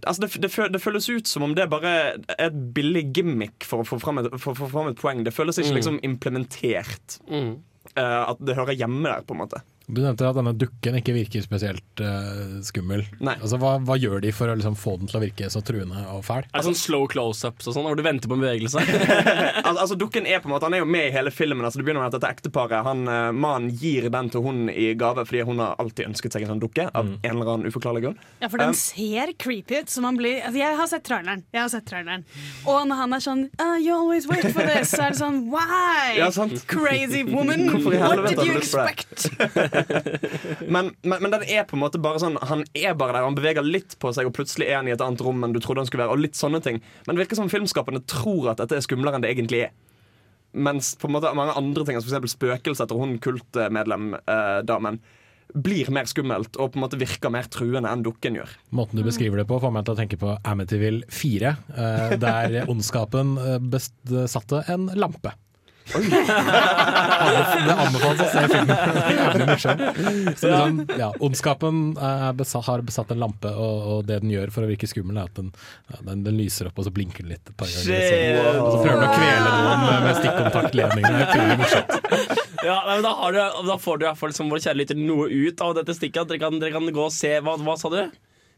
[SPEAKER 4] Altså det, det, det føles ut som om det bare er et billig gimmick for å få fram et, for, for fram et poeng. Det føles ikke
[SPEAKER 3] Mm.
[SPEAKER 4] liksom implementert.
[SPEAKER 3] Mm.
[SPEAKER 4] Uh, at det hører hjemme der, på en måte.
[SPEAKER 8] Du nevnte at denne dukken ikke virker spesielt uh, skummel.
[SPEAKER 4] Nei.
[SPEAKER 8] Altså, hva, hva gjør de for å liksom, få den til å virke så truende og fæl?
[SPEAKER 3] Er det sånn slow close-ups og sånn, hvor du venter på en bevegelse?
[SPEAKER 4] altså, altså Dukken er på en måte Han er jo med i hele filmen. Altså, det begynner med at dette ekteparet Han, eh, Mannen gir den til hun i gave fordi hun har alltid ønsket seg en sånn dukke. Av en eller annen uforklarlig grunn.
[SPEAKER 5] Ja, for den
[SPEAKER 4] Um,
[SPEAKER 5] ser creepy ut. Så man blir, altså jeg har sett traileren. Jeg har sett traileren. Og når han er sånn uh, You always wait for this, så er det sånn Why?
[SPEAKER 4] Ja, sant.
[SPEAKER 5] Crazy woman.
[SPEAKER 4] Hvorfor
[SPEAKER 5] What did you expect?
[SPEAKER 4] men, men, men den er på en måte bare sånn Han er bare der, han beveger litt på seg, og plutselig er han i et annet rom enn du trodde han skulle være. Og litt sånne ting Men det virker som filmskaperne tror at dette er skumlere enn det egentlig er. Mens på en måte mange andre ting, som f.eks. spøkelset etter hun kultmedlem-damen, blir mer skummelt og på en måte virker mer truende enn dukken gjør.
[SPEAKER 8] Måten du beskriver det på, får meg til å tenke på Amityville 4, eh, der ondskapen eh, besatte en lampe. Det anbefales å se filmen. Så liksom, ja, ondskapen er besatt, har besatt en lampe, og, og det den gjør for å virke skummel, er at den, ja, den, den lyser opp, og så blinker den litt et par ganger. Så, og så prøver den å kvele noen med, med stikkontaktledningen. Det er utrolig morsomt.
[SPEAKER 3] Ja, nei, men da, har du, da får du i hvert fall som vår kjære lytter noe ut av dette stikket. Dere kan, dere kan gå og se Hva, hva sa du?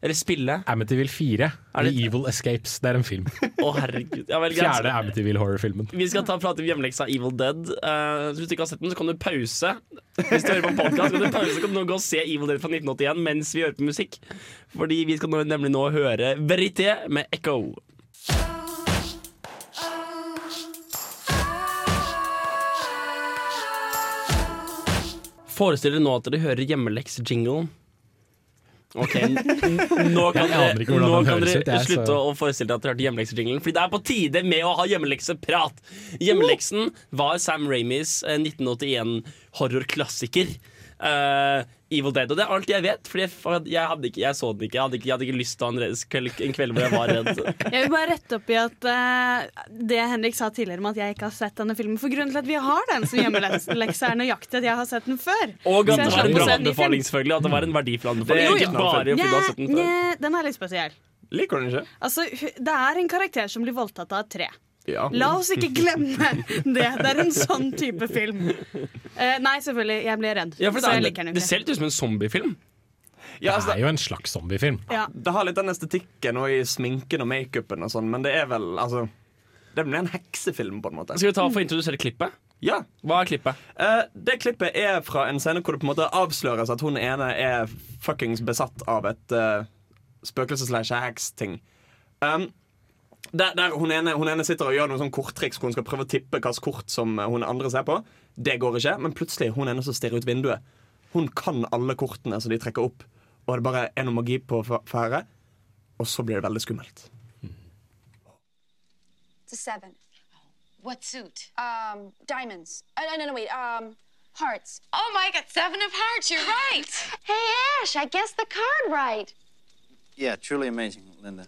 [SPEAKER 3] Eller spille?
[SPEAKER 8] Amityville 4,
[SPEAKER 3] Er det-
[SPEAKER 8] The Evil Escapes. Det er en film.
[SPEAKER 3] Å, herregud. Ja, vel.
[SPEAKER 8] Fjerde Amityville horror-filmen.
[SPEAKER 3] Vi skal ta prate om hjemmeleksa Evil Dead. Uh, hvis du ikke har sett den, så kan du pause. Hvis du hører på podcast, kan du pause kan du nå gå og se Evil Dead fra 1981 mens vi hører på musikk. Fordi vi skal nemlig nå høre Verité med Echo. Forestill dere nå at dere hører hjemmeleks-jinglen. Ok, Nå kan dere, slutte
[SPEAKER 8] så-
[SPEAKER 3] å forestille dere at dere hørte hjemmeleksejinglen, Fordi det er på tide med å ha hjemmelekseprat. Hjemmeleksen var Sam Raimis eh, 1981-horrorklassiker. Eh, Evil Dead. Og det er alt jeg vet, Fordi jeg, jeg, hadde ikke, jeg så den ikke. Jeg hadde ikke, jeg hadde ikke lyst til å ha en kveld, en kveld hvor jeg var redd.
[SPEAKER 5] Jeg vil bare rette opp i at uh, det Henrik sa tidligere om at jeg ikke har sett denne filmen. For grunnen til at vi har den som hjemmelekse, er nøyaktig at jeg har sett den før.
[SPEAKER 3] Og at det var en bra anbefaling, selvfølgelig. At det var en verdifull anbefaling. Ikke
[SPEAKER 4] ikke
[SPEAKER 3] bare fordi du har sett den før.
[SPEAKER 5] Den er litt spesiell.
[SPEAKER 4] Liker du den ikke?
[SPEAKER 5] Altså, det er en karakter som blir voldtatt av et tre. La oss ikke glemme det. Det er en sånn type film. Eh, nei, selvfølgelig. Jeg ble redd.
[SPEAKER 3] Ja, for
[SPEAKER 5] så jeg
[SPEAKER 3] det,
[SPEAKER 5] liker den
[SPEAKER 3] er, det ser litt ut som en zombiefilm.
[SPEAKER 4] Ja, altså,
[SPEAKER 8] Det er jo en slags zombiefilm.
[SPEAKER 5] Ja.
[SPEAKER 4] Det har litt den estetikken og i sminken og makeupen og sånn, men det er vel altså Det blir en heksefilm, på en måte.
[SPEAKER 3] Skal vi ta for å introdusere klippet?
[SPEAKER 4] Ja.
[SPEAKER 3] Hva er klippet?
[SPEAKER 4] Uh, det klippet er fra en scene hvor det på en måte avsløres at hun ene er fuckings besatt av et uh, spøkelses-slash-heks-ting. Um, der, der hun, ene, hun ene sitter og gjør noen sånn korttriks hvor hun skal prøve å tippe hvilket kort som hun andre ser på. Det går ikke, men plutselig hun ene som stirrer ut vinduet. Hun kan alle kortene som de trekker opp, og det bare er noe magi på ferde. Og så blir det veldig skummelt.
[SPEAKER 13] Seven. What suit? Um, diamonds. Uh, no, no, no, wait. Um, hearts. Oh my God, seven of hearts. You're right. hey, Ash, I guessed the card right.
[SPEAKER 16] Yeah, truly amazing, Linda.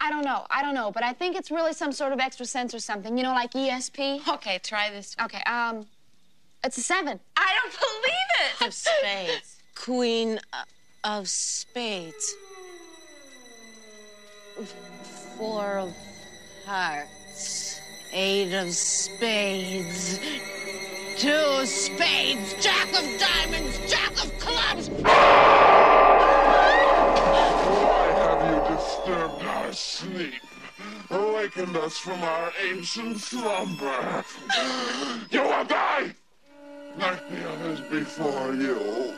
[SPEAKER 13] I don't know. I don't know, but I think it's really some sort of extra sense or something. You know, like ESP. Okay, try this. Okay. Um, it's a seven. I don't believe it.
[SPEAKER 14] Of spades. Queen uh, of spades. Four of hearts. Eight of spades. Two of spades. Jack of diamonds. Jack of clubs.
[SPEAKER 17] Our sleep? Awakened us from our ancient slumber. You will die! Like the others before you.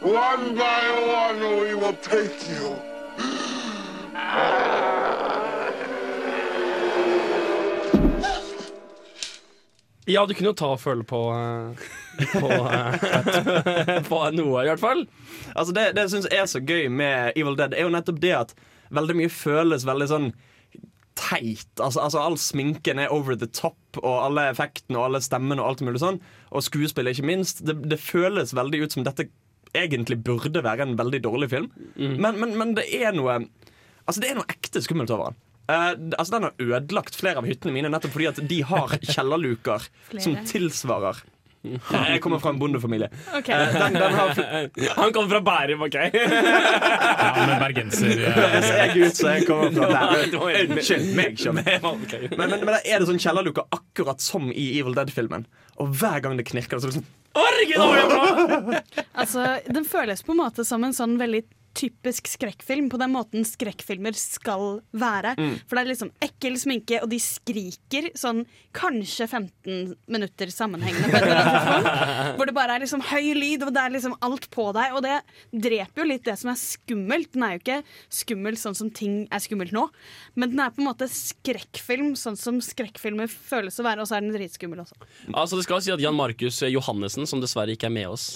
[SPEAKER 17] One by one we will take you.
[SPEAKER 3] Ja, du kunne jo ta og føle på eh, På, eh, på noe, i hvert fall.
[SPEAKER 4] Altså Det, det jeg er så gøy med Evil Dead, er jo nettopp det at veldig mye føles veldig sånn teit. Altså, altså All sminken er over the top, og alle effektene og alle stemmene og alt mulig sånn. Og skuespillet, ikke minst. Det, det føles veldig ut som dette egentlig burde være en veldig dårlig film. Men, men, men det er noe Altså det er noe ekte skummelt over den. Uh, altså Den har ødelagt flere av hyttene mine nettopp fordi at de har kjellerluker som tilsvarer Jeg kommer fra en bondefamilie.
[SPEAKER 5] Ok.
[SPEAKER 4] Eh, den, den har
[SPEAKER 3] Han kommer fra Bærum, OK?
[SPEAKER 8] Ja, men bergenser
[SPEAKER 4] Det ser jeg ut så jeg kommer fra
[SPEAKER 3] Bærum.
[SPEAKER 4] Unnskyld meg, skjønner. Men, men, men da er det sånn kjellerluke akkurat som i Evil Dead-filmen. Og hver gang det knirker, så er det sånn
[SPEAKER 3] bra!
[SPEAKER 5] Altså, den føles på en måte som en sånn veldig typisk skrekkfilm, på den måten skrekkfilmer skal være.
[SPEAKER 4] Mm.
[SPEAKER 5] For det er liksom ekkel sminke, og de skriker sånn kanskje 15 minutter sammenhengende. Tidspunkt, hvor det bare er liksom høy lyd, og det er liksom alt på deg. Og det dreper jo litt det som er skummelt. Den er jo ikke skummel sånn som ting er skummelt nå, men den er på en måte skrekkfilm sånn som skrekkfilmer føles å være, og så er den dritskummel også.
[SPEAKER 3] Altså Det skal si at Jan Markus Johannessen, som dessverre ikke er med oss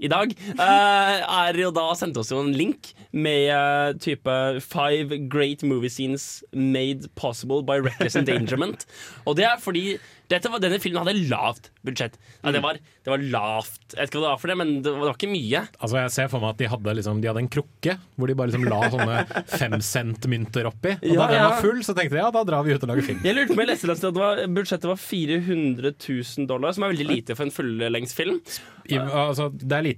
[SPEAKER 3] i dag, eh, er jo da sendte oss jo en link med eh, type Five great movie scenes made possible by reckless endangerment. Og det er fordi dette var, denne filmen hadde lavt budsjett. Ja, det, var, det var lavt. Jeg vet ikke hva det var for det, men det var, det var ikke mye.
[SPEAKER 8] Altså Jeg ser for meg at de hadde, liksom, de hadde en krukke hvor de bare liksom la sånne femcent-mynter oppi. Og
[SPEAKER 3] Ja,
[SPEAKER 8] da den var full, så tenkte de ja, da drar vi ut og lager film.
[SPEAKER 3] Jeg lurte på, jeg leste at det var, budsjettet var 400 000 dollar, som er veldig lite for en fulllengsfilm.
[SPEAKER 8] I, altså, det er lite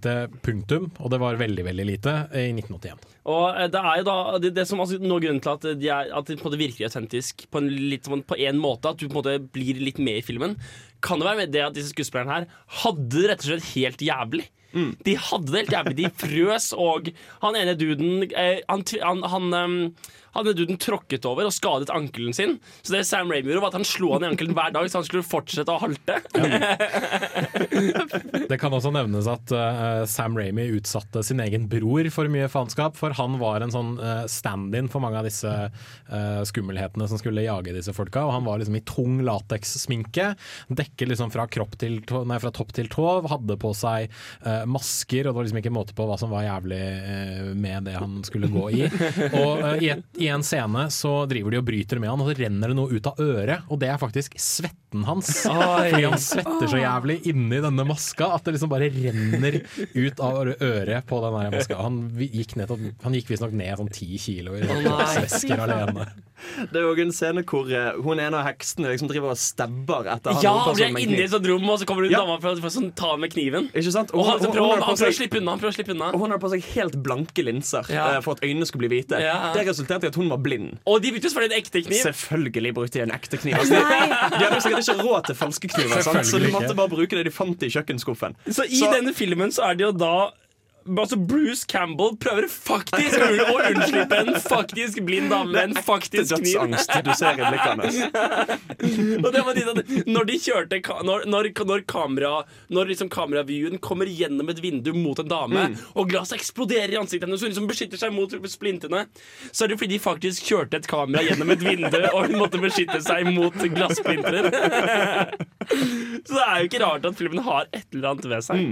[SPEAKER 8] punktum, og det var veldig, veldig lite i 1981.
[SPEAKER 3] Og eh, det er jo da det, det som altså, Noe av grunnen til at de, er, at de på en måte virker autentisk på en, litt, på en måte, at du på en måte blir litt med i filmen, kan det være med det at disse skuespillerne her hadde det rett og slett helt jævlig. De hadde det helt jævlig. De frøs, og han ene duden eh, Han, han, han, ehm, han ene duden tråkket over og skadet ankelen sin. Så det Sam Raimi gjorde, var at han slo han i ankelen hver dag, så han skulle fortsette å halte.
[SPEAKER 8] Det kan også nevnes at uh, Sam Raimi utsatte sin egen bror for mye faenskap, for han var en sånn uh, stand-in for mange av disse uh, skummelhetene som skulle jage disse folka, og han var liksom i tung latekssminke, dekket liksom fra, til tå, nei, fra topp til tå, hadde på seg masker, og det var liksom ikke måte på hva som var jævlig med det han skulle gå i. Og i, et, i en scene så driver de og bryter med han, og så renner det noe ut av øret, og det er faktisk svetten hans. Fordi han svetter så jævlig inni denne maska at det liksom bare renner ut av øret på den der maska. Han gikk, ned han gikk visstnok ned sånn ti kilo i svesker alene.
[SPEAKER 4] Det er jo en scene hvor eh, hun ene av heksene liksom driver og stabber etter han
[SPEAKER 3] Ja, hun er inne i et sånt rom, og så kommer det en
[SPEAKER 4] Ja.
[SPEAKER 3] dame for, for, sånn, ta med kniven.
[SPEAKER 4] Ikke sant?
[SPEAKER 3] Og han,
[SPEAKER 4] hun- hun
[SPEAKER 3] prøver, han prøver slippe unna. Han prøver å slippe unna
[SPEAKER 4] Og hun har på seg helt blanke linser
[SPEAKER 3] Ja.
[SPEAKER 4] eh, for at øynene skulle bli hvite.
[SPEAKER 3] Ja.
[SPEAKER 4] Det resulterte i at hun var blind.
[SPEAKER 3] Og de brukte selvfølgelig en ekte kniv.
[SPEAKER 4] Selvfølgelig brukte de en ekte kniv. Altså, de, de hadde sikkert ikke råd til falske kniver, sant? så de måtte bare bruke det de fant i kjøkkenskuffen.
[SPEAKER 3] Så i denne filmen så er det jo da Altså Bruce Campbell prøver faktisk å unnslippe en faktisk blind dame med en faktisk kniv.
[SPEAKER 4] dødsangst du ser i blikkene.
[SPEAKER 3] Og det var når de kjørte Når, når, når, kamera, når liksom kameraviewen kommer gjennom et vindu mot en dame,
[SPEAKER 4] Mm.
[SPEAKER 3] og glasset eksploderer i ansiktet hennes, hun liksom beskytter seg mot splintene, så er det fordi de faktisk kjørte et kamera gjennom et vindu, og hun måtte beskytte seg mot glassplinter. så det er jo ikke rart at filmen har et eller annet ved seg.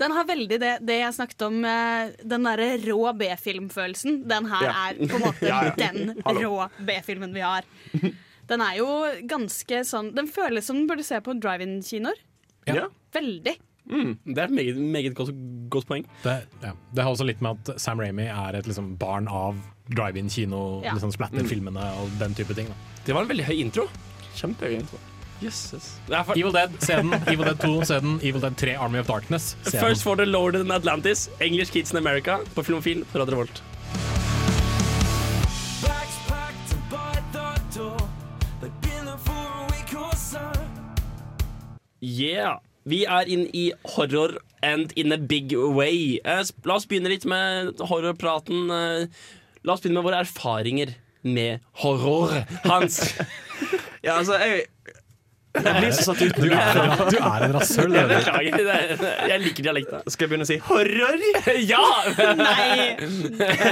[SPEAKER 5] Den har veldig det, det jeg snakket om, eh, den derre rå B-filmfølelsen. Den her
[SPEAKER 3] Ja.
[SPEAKER 5] er på en måte
[SPEAKER 3] Ja, ja.
[SPEAKER 5] den rå B-filmen vi har. Den er jo ganske sånn Den føles som den burde se på drive-in-kinoer.
[SPEAKER 8] Ja.
[SPEAKER 5] Veldig.
[SPEAKER 3] Det er et meget, meget godt, godt poeng.
[SPEAKER 8] Det, ja. det har også litt med at Sam Ramy er et liksom barn av drive-in-kino,
[SPEAKER 3] Ja.
[SPEAKER 8] liksom splatter-filmene og den type ting. Da.
[SPEAKER 3] Det var en veldig høy intro.
[SPEAKER 4] Kjempehøy intro.
[SPEAKER 3] Jøsses.
[SPEAKER 8] Evil Dead, se den. Evil Dead 2, se den. Evil Dead 3, Army of Darkness. Se.
[SPEAKER 3] First for the Lord in Atlantis, English Kids in America, på Filmofil på Radio Volt. Yeah! Vi er inn i horror and in a big way. Eh, la oss begynne litt med horrorpraten. Eh, la oss begynne med våre erfaringer med horror. Hans.
[SPEAKER 4] Ja, altså, jeg Jeg blir så satt ut.
[SPEAKER 8] Du er- du er en rasshøl,
[SPEAKER 3] Jeg beklager. er- Jeg liker dialekta.
[SPEAKER 4] Skal jeg begynne å si horror?
[SPEAKER 3] ja!
[SPEAKER 5] Nei!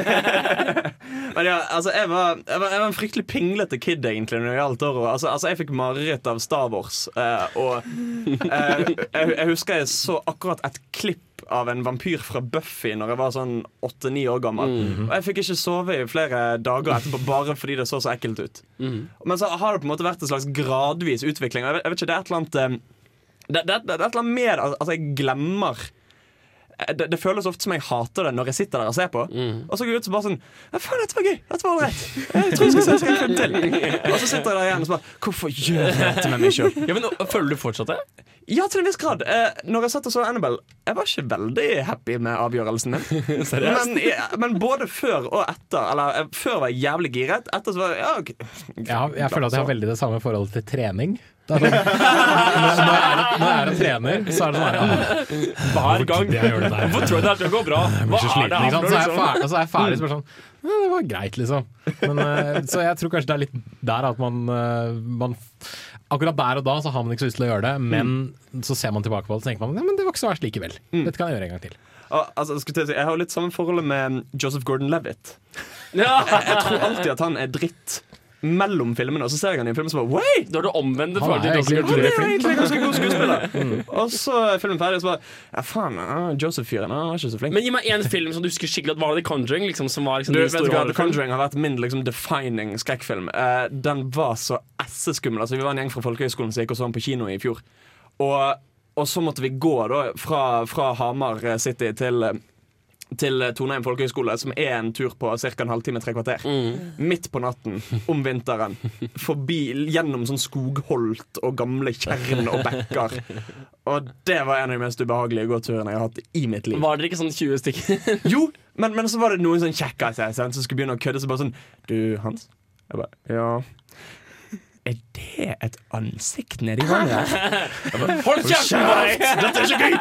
[SPEAKER 4] Men ja, altså, jeg var, jeg, var, jeg var en fryktelig pinglete kid egentlig når det gjaldt horror. Altså, altså, jeg fikk mareritt av Star Wars. eh, og eh, jeg, jeg husker jeg så akkurat et klipp av en vampyr fra Buffy Når jeg var sånn åtte-ni år gammel. Og jeg fikk ikke sove i flere dager etterpå bare fordi det så så ekkelt ut. Men så har det på en måte vært en slags gradvis utvikling. Jeg vet, jeg vet ikke, Det er et eller annet det, det, det, det er et eller annet med at altså, jeg glemmer Eh, det, det føles ofte som jeg hater det når jeg sitter der og ser på. Og så går jeg ut og bare sånn ja, Faen, dette var gøy! Dette var ålreit! Jeg tror jeg skal se om jeg kan til. Og så sitter jeg der igjen og så bare Hvorfor gjør jeg dette med meg sjøl?
[SPEAKER 3] Ja, men Føler du fortsatt det?
[SPEAKER 4] Ja, til en viss grad. Eh, når jeg satt og så Annabelle, jeg var ikke veldig happy med avgjørelsen min.
[SPEAKER 3] Seriøst?
[SPEAKER 4] Men, ja, men både før og etter. Eller eh, før var jeg jævlig giret. Etter så var jeg ja, okay.
[SPEAKER 8] Jeg, jeg føler at jeg har veldig det samme forholdet til trening. Det er sånn, når, når, jeg er, når jeg er en trener, så er det sånn her ah,
[SPEAKER 3] Hver gang. Hvorfor tror jeg det her skal gå bra? Hva er det her for
[SPEAKER 8] Så er jeg ferdig,
[SPEAKER 3] liksom?
[SPEAKER 8] så er jeg ferdig så sånn ja, Det var greit, liksom. Men, eh, så jeg tror kanskje det er litt der at man, eh, man Akkurat der og da så har man ikke så lyst til å gjøre det, men så ser man tilbake på det og tenker man ja, men det var ikke så verst likevel. Dette kan jeg gjøre en gang til.
[SPEAKER 4] Og, altså, jeg, skulle si, jeg har jo litt samme forholdet med Joseph Gordon-Levitt.
[SPEAKER 3] Ja.
[SPEAKER 4] Jeg, jeg tror alltid at han er dritt mellom filmene, og så ser jeg han i en film som så bare Wait!
[SPEAKER 3] Da er du omvendt
[SPEAKER 8] Han
[SPEAKER 3] forhold til
[SPEAKER 8] egentlig
[SPEAKER 3] Joseph
[SPEAKER 4] Han er egentlig ganske god skuespiller. Og så er filmen ferdig, og så bare Ja, faen, uh, Joseph-fyren han var ikke så flink.
[SPEAKER 3] Men gi meg én film som du husker skikkelig at var The Conjuring. Liksom, som var liksom
[SPEAKER 4] Du, vet du hva, The. Conjuring har vært min liksom, defining skrekkfilm. Uh, den var så esseskummel. Altså, vi var en gjeng fra Folkehøgskolen som gikk og så den på kino i fjor. Og, og så måtte vi gå da fra, fra Hamar eh, City til eh, til Toneheim folkehøgskole, som er en tur på ca. en halvtime, tre kvarter. Midt på natten, om vinteren. Forbi, gjennom sånn skogholt og gamle tjern og bekker. Og det var en av de mest ubehagelige gåturene jeg har hatt i mitt liv.
[SPEAKER 3] Var dere ikke sånn 20 stykker?
[SPEAKER 4] Jo, men, men så var det noen sånn kjekkaser som skulle begynne å kødde. Så bare sånn Du, Hans? Jeg bare, ja Er det et ansikt nedi vannet?
[SPEAKER 3] Hold kjeften på deg!
[SPEAKER 4] Dette er ikke gøy!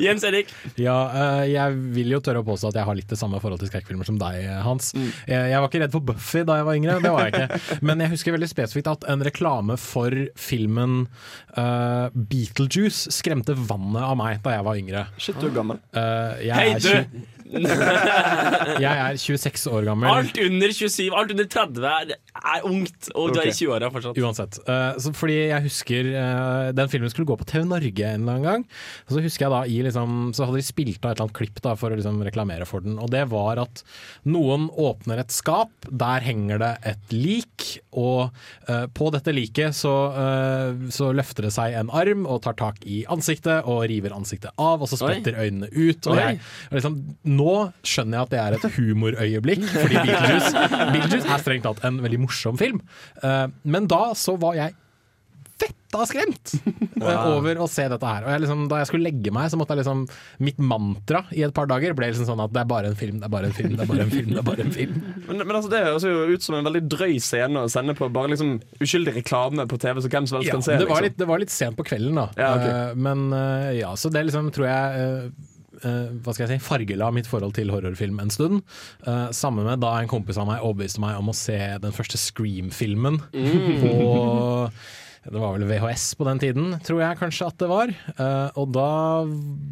[SPEAKER 3] Jens Erik.
[SPEAKER 8] Ja, uh, jeg vil jo tørre å påstå at jeg har litt det samme forhold til skrekkfilmer som deg, Hans. Jeg, jeg var ikke redd for Buffy da jeg var yngre, det var jeg ikke. Men jeg husker veldig spesifikt at en reklame for filmen uh, Beetlejuice skremte vannet av meg da jeg var yngre.
[SPEAKER 4] Shit, du er gammel.
[SPEAKER 8] Uh, jeg,
[SPEAKER 3] Hei,
[SPEAKER 8] er
[SPEAKER 3] du!
[SPEAKER 8] 20, jeg er 26 år gammel.
[SPEAKER 3] Alt under 27, alt under 30 er, er ungt, og du er i 20-åra fortsatt.
[SPEAKER 8] Uansett. Uh, så fordi jeg husker uh, den filmen skulle gå på TV Norge en eller annen gang. Og så husker jeg da i liksom, Så hadde de spilt av et eller annet klipp da for å liksom reklamere for den. Og det var at noen åpner et skap, der henger det et lik. Og uh, på dette liket så, så løfter det seg en arm og tar tak i ansiktet og river ansiktet av, og så
[SPEAKER 3] Oi.
[SPEAKER 8] øynene ut. Og
[SPEAKER 3] Oi.
[SPEAKER 8] jeg, og liksom, nå skjønner jeg at det er et humorøyeblikk, fordi Beetlejuice, Beetlejuice er strengt tatt en veldig morsom film. Eh, men da så var jeg fetta skremt wow. over å se dette her. Og jeg liksom, da jeg skulle legge meg, så måtte jeg liksom Mitt mantra i et par dager ble liksom sånn at det er bare en film, det er bare en film, det er bare en film. det er bare en film
[SPEAKER 4] Men, men altså, det høres jo ut som en veldig drøy scene å sende på bare liksom uskyldig reklame på TV, så hvem som helst
[SPEAKER 8] Ja,
[SPEAKER 4] kan se.
[SPEAKER 8] det, var
[SPEAKER 4] liksom.
[SPEAKER 8] litt, det var litt sent på kvelden, da.
[SPEAKER 4] Ja, okay.
[SPEAKER 8] uh, men uh, ja, så det liksom tror jeg eh, eh, hva skal jeg si, fargela mitt forhold til horrorfilm en stund. Uh, sammen med da en kompis av meg overbeviste meg om å se den første Scream-filmen
[SPEAKER 3] Mm.
[SPEAKER 8] på det var vel VHS på den tiden, tror jeg kanskje at det var. Eh, og da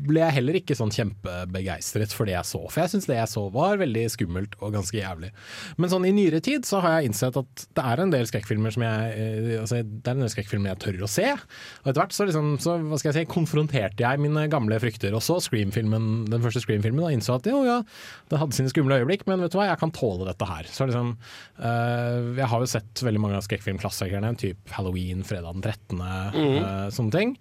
[SPEAKER 8] ble jeg heller ikke sånn kjempebegeistret for det jeg så. For jeg syns det jeg så var veldig skummelt og ganske jævlig. Men sånn i nyere tid så har jeg innsett at det er en del skrekkfilmer som jeg eh, altså, Det er en del skrekkfilmer jeg tør å se. Og etter hvert så, liksom, så hva skal jeg si, konfronterte jeg mine gamle frykter. Og så den første Scream-filmen og innså at jo ja, det hadde sine skumle øyeblikk, men vet du hva, jeg kan tåle dette her. Så liksom eh, Jeg har jo sett veldig mange av skrekkfilmklassikerne, typ Halloween, Fredag den 13.,
[SPEAKER 3] Mm.
[SPEAKER 8] Uh, sånne ting.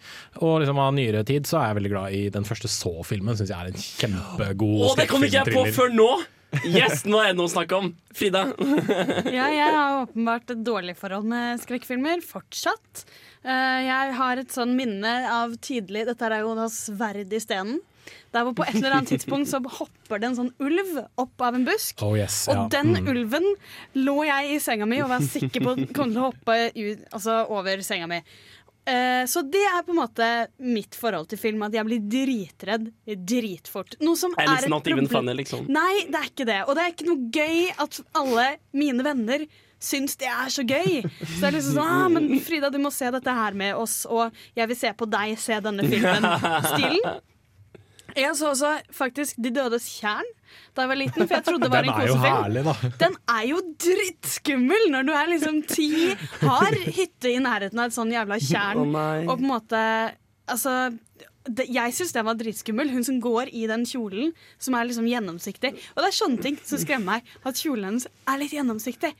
[SPEAKER 8] Og liksom av nyere tid så er jeg veldig glad i den første Så-filmen, syns jeg er en kjempegod
[SPEAKER 3] Å, det kom ikke jeg på før nå! Yes, nå er det noe å snakke om. Frida.
[SPEAKER 5] Ja, jeg har åpenbart et dårlig forhold med skrekkfilmer, fortsatt. Uh, jeg har et sånn minne av tidlig Dette er jo da sverd i stenen. Der hvor på et eller annet tidspunkt så hopper det en sånn ulv opp av en busk.
[SPEAKER 8] Oh yes,
[SPEAKER 5] Og den
[SPEAKER 8] Mm.
[SPEAKER 5] ulven lå jeg i senga mi og var sikker på kom til å hoppe ut, altså over senga mi. Eh, så det er på en måte mitt forhold til film. At jeg blir dritredd dritfort. Noe som
[SPEAKER 3] And
[SPEAKER 5] er
[SPEAKER 3] it's
[SPEAKER 5] et problem-
[SPEAKER 3] funny, liksom.
[SPEAKER 5] Nei, det er ikke det. Og det er ikke noe gøy at alle mine venner syns det er så gøy. Så det er liksom sånn ah, men Frida, du må se dette her med oss, og jeg vil se på deg se denne filmen-stilen. Jeg så også faktisk De dødes tjern da jeg var liten, for jeg trodde det var
[SPEAKER 8] Den
[SPEAKER 5] en
[SPEAKER 8] er jo
[SPEAKER 5] kosefilm.
[SPEAKER 8] herlig, da.
[SPEAKER 5] Den er jo drittskummel når du er liksom ti, har hytte i nærheten av et sånn jævla tjern,
[SPEAKER 3] oh,
[SPEAKER 5] og på en måte Altså det, jeg syns den var dritskummel. Hun som går i den kjolen som er liksom gjennomsiktig. Og det er sånne ting som skremmer meg. At kjolen hennes er litt gjennomsiktig.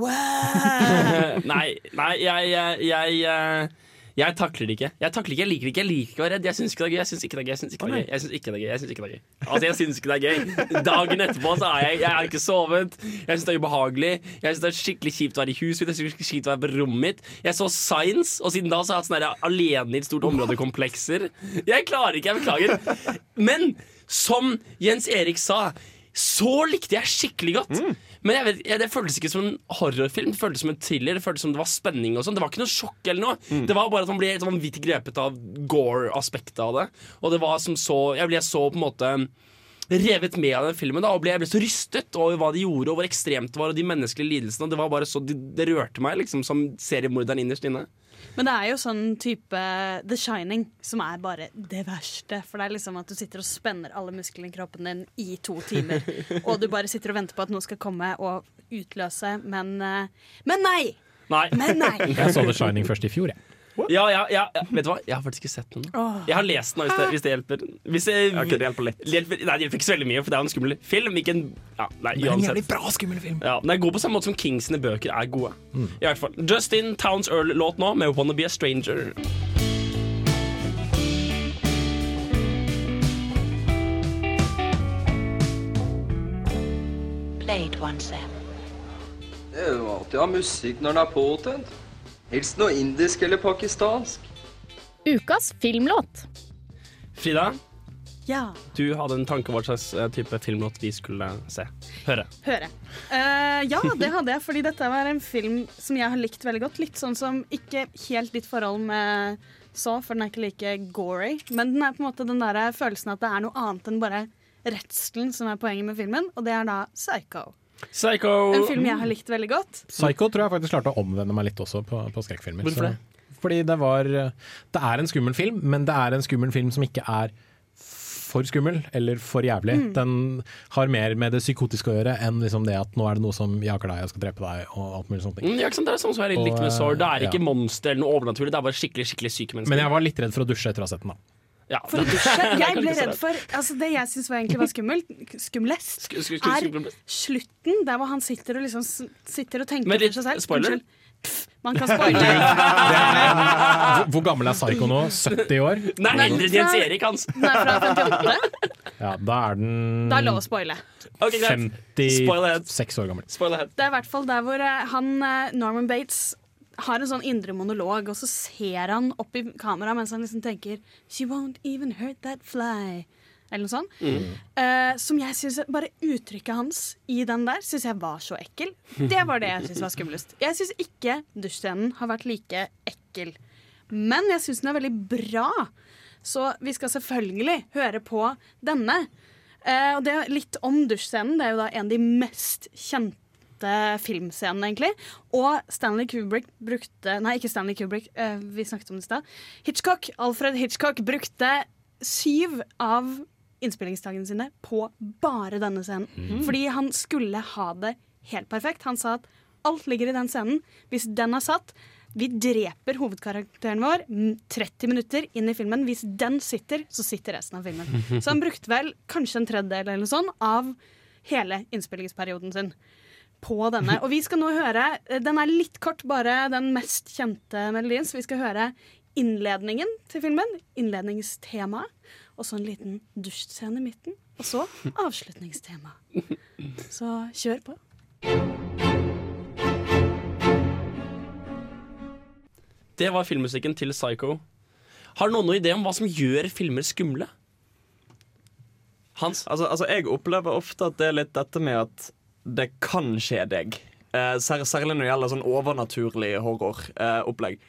[SPEAKER 5] Wow!
[SPEAKER 3] nei, nei, jeg, jeg, jeg, eh, jeg takler det ikke. Jeg takler ikke, jeg liker det ikke. Jeg liker ikke å være redd. Jeg syns ikke det er gøy. Jeg syns ikke det er gøy. Jeg syns ikke ikke gøy. Ikke det er gøy. Altså, jeg syns ikke det er gøy. Dagen etterpå så er jeg Jeg har ikke sovet. Jeg syns det er ubehagelig. Jeg syns det er skikkelig kjipt å være i huset mitt. Jeg synes det er kjipt å være på rommet mitt. Jeg så Science, og siden da så har jeg hatt sånne alene i et stort område-komplekser. Jeg klarer ikke, jeg beklager. Men som Jens Erik sa, så likte jeg skikkelig godt. Men vet, det føltes ikke som en horrorfilm, det føltes som en thriller. Det føltes som det var spenning og sånn. Det var ikke noe sjokk eller noe. Det var bare at man ble helt vanvittig grepet av gore-aspektet av det. Og det var som så Jeg ble så på en måte revet med av den filmen da, og ble, jeg ble så rystet over hva de gjorde, og hvor ekstremt det var, og de menneskelige lidelsene. Det var bare så, det, det rørte meg liksom som seriemorderen innerst inne.
[SPEAKER 5] Men det er jo sånn type The Shining som er bare det verste. For det er liksom at du sitter og spenner alle musklene i kroppen din i to timer. Og du bare sitter og venter på at noe skal komme og utløse, men eh, Men nei!
[SPEAKER 3] Nei.
[SPEAKER 5] Men nei.
[SPEAKER 8] Jeg så The Shining først i fjor, jeg.
[SPEAKER 3] Ja, ja, ja. Vet du hva? Jeg har faktisk ikke sett den. Jeg har lest den, hvis det, hvis det hjelper. Hvis det,
[SPEAKER 4] okay, det hjelper litt.
[SPEAKER 3] Det hjelper, nei, det hjelper ikke så veldig mye, for det er jo en skummel film. Ikke en, ja, nei,
[SPEAKER 8] Men en jævlig bra skummel film.
[SPEAKER 3] Ja, den er god på samme måte som Kings sine bøker er gode. I hvert fall. Justin Towns Earl-låt nå, med 'Wanna Be a Stranger'.
[SPEAKER 14] Played one, Sam.
[SPEAKER 18] Det er jo alltid å ha musikk når den er påtent. Helst noe indisk eller pakistansk.
[SPEAKER 19] Ukas filmlåt.
[SPEAKER 3] Frida,
[SPEAKER 5] Ja,
[SPEAKER 3] du hadde en tanke om hva slags eh, type filmlåt vi skulle se. Høre.
[SPEAKER 5] høre. Uh, ja, det hadde jeg, fordi dette var en film som jeg har likt veldig godt. Litt sånn som ikke helt ditt forhold med så, for den er ikke like gory. Men den er på en måte den der følelsen at det er noe annet enn bare redselen som er poenget med filmen, og det er da Psycho.
[SPEAKER 3] Psycho.
[SPEAKER 5] En film jeg har likt veldig godt.
[SPEAKER 8] Psycho tror jeg faktisk klarte å omvende meg litt også på, på skrekkfilmer.
[SPEAKER 3] Hvorfor det?
[SPEAKER 8] Fordi det var Det er en skummel film, men det er en skummel film som ikke er for skummel eller for jævlig.
[SPEAKER 5] Mm.
[SPEAKER 8] Den har mer med det psykotiske å gjøre enn liksom det at nå er det noe som jager deg og skal drepe deg. og alt mulig sånt.
[SPEAKER 3] Mm, ja, ikke sant? Det er sånn som jeg
[SPEAKER 8] Og,
[SPEAKER 3] likte med Sword. Det er ikke
[SPEAKER 8] ja.
[SPEAKER 3] monster eller noe overnaturlig, det er bare skikkelig skikkelig syke mennesker.
[SPEAKER 8] Men jeg var litt redd for å dusje etter å ha sett den. da.
[SPEAKER 3] Ja,
[SPEAKER 5] For å
[SPEAKER 3] det-
[SPEAKER 5] dusje. Jeg ble redd for altså Det jeg syns egentlig var skummelt, skumlest,
[SPEAKER 3] Sk- sk- sk-
[SPEAKER 5] er slutten, der hvor han sitter og liksom sitter og tenker for seg selv.
[SPEAKER 3] spoiler?
[SPEAKER 5] Man kan spoile.
[SPEAKER 8] Hvor, hvor gammel er Psycho nå? 70 år?
[SPEAKER 3] Nei,
[SPEAKER 5] Nei,
[SPEAKER 3] eldre enn Jens Erik, hans.
[SPEAKER 5] Den fra 58.
[SPEAKER 8] Ja, da er den
[SPEAKER 5] Da er det lov å spoile.
[SPEAKER 3] Ok, greit. Spoil ahead.
[SPEAKER 8] 56 år gammel.
[SPEAKER 3] Spoil ahead.
[SPEAKER 5] Det er i hvert fall der hvor eh, han, eh, Norman Bates har en sånn indre monolog, og så ser han opp i kamera mens han liksom tenker She won't even hurt that fly. Eller noe sånt.
[SPEAKER 3] Mm.
[SPEAKER 5] Uh, som jeg synes, Bare uttrykket hans i den der syns jeg var så ekkel. Det var det jeg syns var skumlest. Jeg syns ikke dusjscenen har vært like ekkel. Men jeg syns den er veldig bra. Så vi skal selvfølgelig høre på denne. Uh, og det er litt om dusjscenen. Det er jo da en av de mest kjente filmscenene, egentlig. Og Stanley Kubrick brukte Nei, ikke Stanley Kubrick, eh, vi snakket om det i stad. Hitchcock, Alfred Hitchcock brukte syv av innspillingsdagene sine på bare denne scenen.
[SPEAKER 20] Mm.
[SPEAKER 5] Fordi han skulle ha det helt perfekt. Han sa at alt ligger i den scenen. Hvis den er satt Vi dreper hovedkarakteren vår mm, 30 minutter inn i filmen. Hvis den sitter, så sitter resten av filmen. Så han brukte vel kanskje en tredjedel eller sånn av hele innspillingsperioden sin på denne. Og vi skal nå høre Den er litt kort, bare den mest kjente melodien. Så vi skal høre innledningen til filmen, innledningstemaet, og så en liten dusjscene i midten. Og så avslutningstema. Så kjør på.
[SPEAKER 3] Det var filmmusikken til Psycho. Har noen noen idé om hva som gjør filmer skumle? Hans?
[SPEAKER 4] Altså, altså, jeg opplever ofte at det er litt dette med at det kan skje deg. Eh, sær, særlig når det gjelder sånn overnaturlig horroropplegg.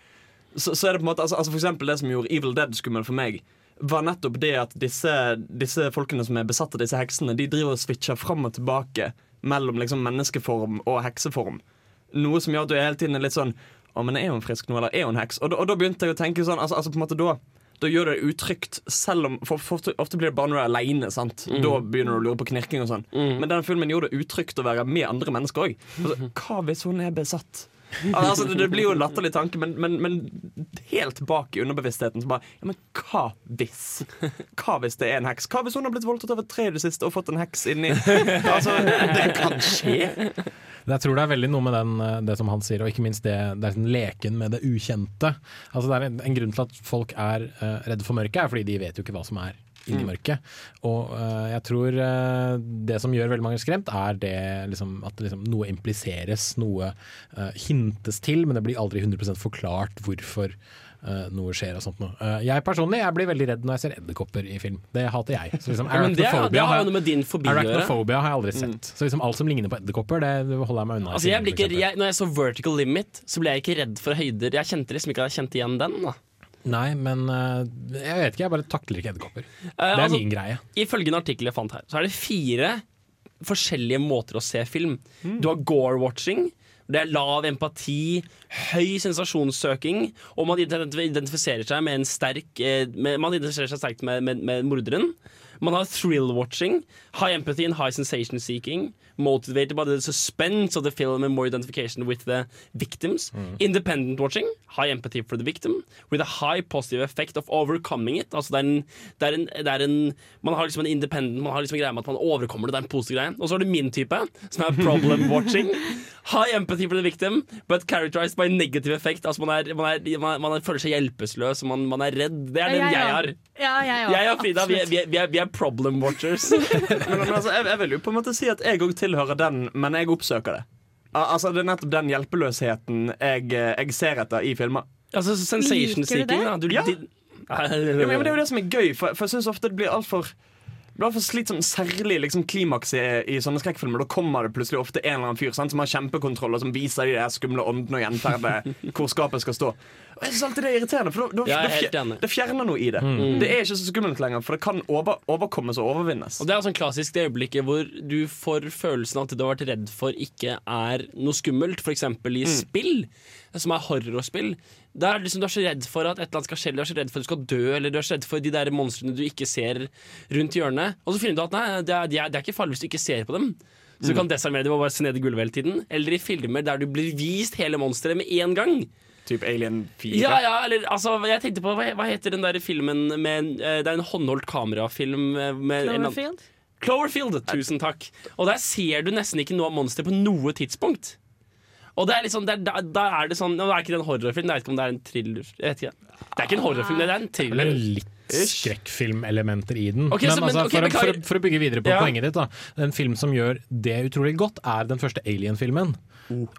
[SPEAKER 4] så, så er det på en måte altså, altså For eksempel det som gjorde Evil Dead skummel for meg, var nettopp det at disse, disse folkene som er besatt av disse heksene, de driver og switcher fram og tilbake mellom liksom menneskeform og hekseform. Noe som gjør at du hele tiden er litt sånn Å, men er hun frisk nå, eller er hun heks? Og og da begynte jeg å tenke sånn altså, altså på en måte da da gjør det utrygt, selv om for, for, ofte, ofte blir det bare når du er aleine.
[SPEAKER 3] Mm.
[SPEAKER 4] Da begynner du å lure på knirking og sånn. Men denne filmen gjorde det utrygt å være med andre mennesker òg. Altså, hva hvis hun er besatt? Altså, det, det blir jo en latterlig tanke, men, men, men helt bak i underbevisstheten så bare Ja, men hva hvis? Hva hvis det er en heks? Hva hvis hun har blitt voldtatt av et tre i det siste og fått en heks inni? Altså, det kan skje.
[SPEAKER 8] Jeg tror det er veldig noe med den, eh, det som han sier, og ikke minst det, det er sånn leken med det ukjente. Altså det er en, en grunn til at folk er uh, redde for mørket, er fordi de vet jo ikke hva som er inni
[SPEAKER 3] i
[SPEAKER 8] mørket. Og uh, jeg tror uh, det som gjør veldig mange skremt, er det liksom, at liksom, noe impliseres, noe uh, hintes til, men det blir aldri 100 forklart hvorfor noe skjer og sånt noe. Jeg personlig jeg blir veldig redd når jeg ser edderkopper i film. Det hater jeg. Så liksom,
[SPEAKER 3] Ja, det, er- det har jo noe med din fobi å gjøre.
[SPEAKER 8] Arachnophobia har jeg aldri sett. Så liksom alt som ligner på edderkopper, det holder jeg meg unna.
[SPEAKER 3] Altså jeg
[SPEAKER 8] film,
[SPEAKER 3] blir ikke, jeg, når jeg så Vertical Limit, så ble jeg ikke redd for høyder. Jeg kjente liksom ikke at jeg kjente igjen den. da
[SPEAKER 8] Nei, men uh, jeg vet ikke, jeg bare takler ikke edderkopper.
[SPEAKER 3] Uh,
[SPEAKER 8] det er
[SPEAKER 3] altså,
[SPEAKER 8] min greie.
[SPEAKER 3] Ifølge en artikkel jeg fant her, så er det fire forskjellige måter å se film. Du har gore-watching. Det er lav empati, høy sensasjonssøking, og man identifiserer seg med en sterk eh, med, Man identifiserer seg sterkt med, med, med morderen. Man har thrill-watching, high empathy and high sensation seeking. Motivated by the suspense of the film and more identification with the victims. Independent watching, high empathy for the victim, with a high positive effect of overcoming it. Altså det er en, det er en, det er en Man har liksom en independent Man har liksom en greie med at man overkommer det. Det er en positiv greie. Og så har du min type, som er problem watching. High empathy for the victim, but characterized by negative effect. Altså man, er, man, man, man er, føler seg hjelpeløs, man, man er redd. Det er den jeg har.
[SPEAKER 5] Ja, jeg.
[SPEAKER 3] Jeg og Frida vi, vi, vi, vi er problem watchers.
[SPEAKER 4] Men, men altså, jeg, jeg vil jo på en måte si at jeg òg tilhører den, men jeg oppsøker det. Al- Altså, Det er nettopp den hjelpeløsheten jeg, eh, jeg ser etter i filmer.
[SPEAKER 3] Altså sensation seeking, da. Du,
[SPEAKER 4] Ja.
[SPEAKER 3] de-
[SPEAKER 4] Ja, men det er jo det som er gøy, for, for jeg syns ofte det blir altfor det blir slitsomt, særlig liksom klimaks i, i sånne skrekkfilmer. Da kommer det plutselig ofte en eller annen fyr sant, som har kjempekontroll, og som viser de skumle åndene og gjenferdet hvor skapet skal stå. Og jeg synes alltid det er irriterende, for da, da,
[SPEAKER 3] Jeg er
[SPEAKER 4] da, fjer-
[SPEAKER 3] enig.
[SPEAKER 4] det fjerner noe i det.
[SPEAKER 3] Mm.
[SPEAKER 4] Det er ikke så skummelt lenger, for det kan over, overkommes og overvinnes.
[SPEAKER 3] Og Det er sånn klassisk det øyeblikket hvor du får følelsen av at det du har vært redd for, ikke er noe skummelt. F.eks. i
[SPEAKER 4] Mm.
[SPEAKER 3] spill, som er horrorspill. Der er det liksom, du er så redd for at et eller annet skal skje, eller du er så redd for at du skal dø, eller du er så redd for de der monstrene du ikke ser rundt hjørnet. Og så finner du at nei, det er, de er, det er ikke farlig hvis du ikke ser på dem. Så du
[SPEAKER 4] Mm.
[SPEAKER 3] kan desarmere dem og bare se ned i gulvet hele tiden. Eller i filmer der du blir vist hele monsteret med en gang.
[SPEAKER 4] Typ Alien 4.
[SPEAKER 3] Ja, ja, eller altså, jeg tenkte på Hva, hva heter den der filmen med eh, Det er en håndholdt kamerafilm eh, med
[SPEAKER 5] Cloverfield?
[SPEAKER 3] Cloverfield, tusen takk. Og der ser du nesten ikke noe av monster på noe tidspunkt. Og det er liksom, det er, da, da er det sånn Nå er ikke det en horrorfilm, jeg vet ikke om det er en thriller. Jeg vet ikke. Det er ikke en horrorfilm, det er en thriller.
[SPEAKER 8] Eller litt skrekkfilmelementer i den.
[SPEAKER 3] Okay,
[SPEAKER 8] men,
[SPEAKER 3] så- men,
[SPEAKER 8] altså, for, å-
[SPEAKER 3] beklager.
[SPEAKER 8] for, for å bygge videre på
[SPEAKER 3] Ja.
[SPEAKER 8] poenget ditt, da. En film som gjør det utrolig godt, er den første Alien-filmen.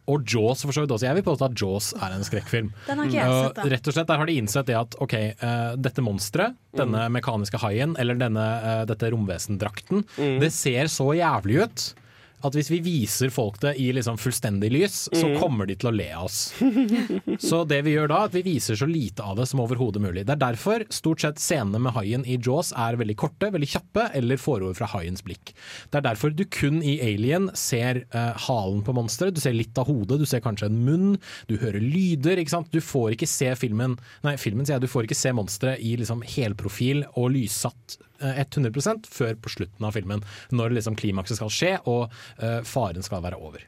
[SPEAKER 8] Og Jaws for så vidt også. Jeg vil påstå at Jaws er en skrekkfilm.
[SPEAKER 5] Den har ikke jeg sett, da.
[SPEAKER 8] Rett og slett Der har de innsett det at ok, eh, dette monsteret, denne
[SPEAKER 3] Mm.
[SPEAKER 8] mekaniske haien eller denne, eh, dette romvesendrakten,
[SPEAKER 3] Mm.
[SPEAKER 8] det ser så jævlig ut. At hvis vi viser folk det i liksom fullstendig lys, så
[SPEAKER 3] Mm.
[SPEAKER 8] kommer de til å le av oss. Så det vi gjør da, at vi viser så lite av det som overhodet mulig. Det er derfor stort sett scenene med haien i Jaws er veldig korte, veldig kjappe, eller forord fra haiens blikk. Det er derfor du kun i Alien ser uh, halen på monsteret, du ser litt av hodet, du ser kanskje en munn, du hører lyder, ikke sant. Du får ikke se filmen, nei filmen sier jeg, du får ikke se monsteret i liksom helprofil og lyssatt 100% før på slutten av filmen, når liksom klimakset skal skje og eh, faren skal være over.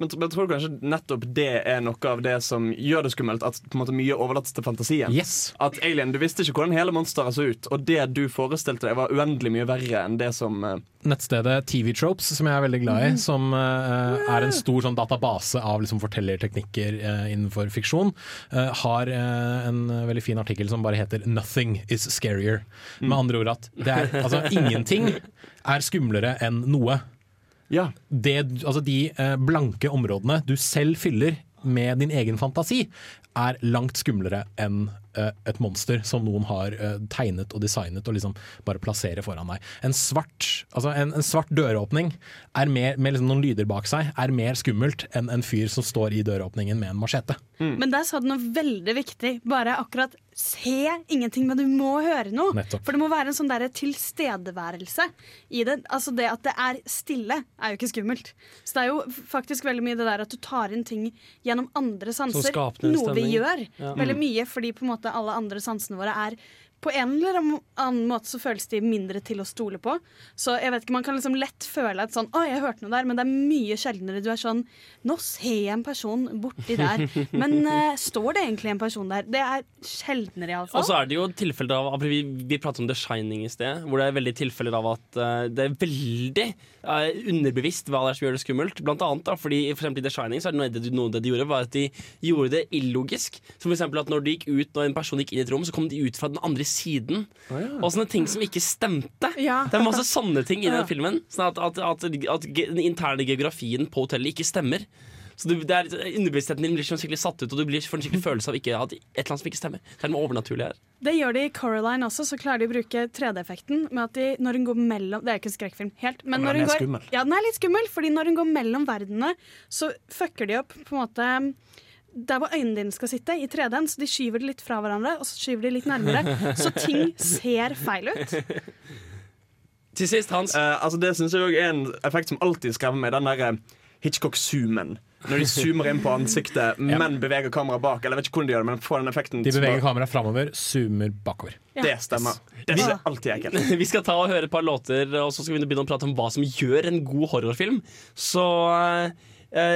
[SPEAKER 4] Men, men tror du kanskje nettopp det er noe av det som gjør det skummelt? At på en måte mye overlates til fantasien?
[SPEAKER 8] Yes.
[SPEAKER 4] At Alien, Du visste ikke hvordan hele monsteret så ut, og det du forestilte deg, var uendelig mye verre enn det som uh...
[SPEAKER 8] Nettstedet TV Tropes, som jeg er veldig glad i, som uh, er en stor sånn database av liksom, fortellerteknikker uh, innenfor fiksjon, har en veldig fin artikkel som bare heter 'Nothing is scarier'. Med andre ord at det er, altså, ingenting er skumlere enn noe. Det, altså, de eh, blanke områdene du selv fyller med din egen fantasi, er langt skumlere enn et monster som noen har eh, tegnet og designet og liksom bare plasserer foran deg. En svart, altså en, en svart døråpning er mer, med liksom noen lyder bak seg er mer skummelt enn en fyr som står i døråpningen med en machete.
[SPEAKER 5] Men der sa du noe veldig viktig. Bare akkurat se ingenting, men du må høre noe.
[SPEAKER 8] Nettopp.
[SPEAKER 5] For det må være en sånn der tilstedeværelse i det. Altså det at det er stille, er jo ikke skummelt. Så det er jo faktisk veldig mye det der at du tar inn ting gjennom andre sanser. Noe vi gjør.
[SPEAKER 3] Ja.
[SPEAKER 5] Veldig
[SPEAKER 3] Mm.
[SPEAKER 5] mye fordi på en måte alle andre sansene våre er på en eller annen måte så føles de mindre til å stole på. Så jeg vet ikke, Man kan liksom lett føle at sånn, å, jeg hørte noe der, men det er mye sjeldnere du er sånn Nå ser jeg en person borti der, men uh, står det egentlig en person der? Det er sjeldnere,
[SPEAKER 3] Og så er det jo tilfeller av Vi, vi pratet om The Shining i sted, hvor det er veldig tilfeller av at uh, det er veldig eh, underbevisst hva det er som gjør det skummelt. Blant annet da, fordi for eksempel i The Shining så er det noe, det, noe det de gjorde, var at de gjorde det illogisk. Som for eksempel at når de gikk ut Når en person gikk inn i et rom, så kom de ut fra den andre siden. Og sånne ting som ikke stemte. Det er masse sånne ting i den filmen. Sånn at, at, at, at den interne geografien på hotellet ikke stemmer. Så du, det er, Underbevisstheten din blir sånn skikkelig satt ut, og du blir, får en skikkelig følelse av ikke, at et eller annet som ikke stemmer. Det er noe overnaturlig her.
[SPEAKER 5] Det gjør de i Coraline også, så klarer de å bruke 3D-effekten med at de, når hun går mellom Det er ikke en skrekkfilm helt, men,
[SPEAKER 4] men
[SPEAKER 5] når
[SPEAKER 4] den
[SPEAKER 5] hun
[SPEAKER 4] er
[SPEAKER 5] går,
[SPEAKER 4] skummel.
[SPEAKER 5] Ja, den er litt skummel, fordi når hun går mellom verdenene, så fucker de opp på en måte der hvor øynene dine skal sitte, i 3D-en, så de skyver det litt fra hverandre, og så skyver de litt nærmere. Så ting ser feil ut.
[SPEAKER 3] Til sist, Hans.
[SPEAKER 4] altså det synes jeg òg er en effekt som alltid skremmer meg. Den der eh, Hitchcock-zoomen. Når de zoomer inn på ansiktet, men beveger kameraet bak. Eller jeg vet ikke hvordan de gjør det, men får den effekten
[SPEAKER 8] De beveger kameraet framover, zoomer bakover.
[SPEAKER 4] Det stemmer. Det er alltid ekkelt.
[SPEAKER 3] Vi skal ta og høre et par låter, og så skal vi begynne å prate om hva som gjør en god horrorfilm. Så uh,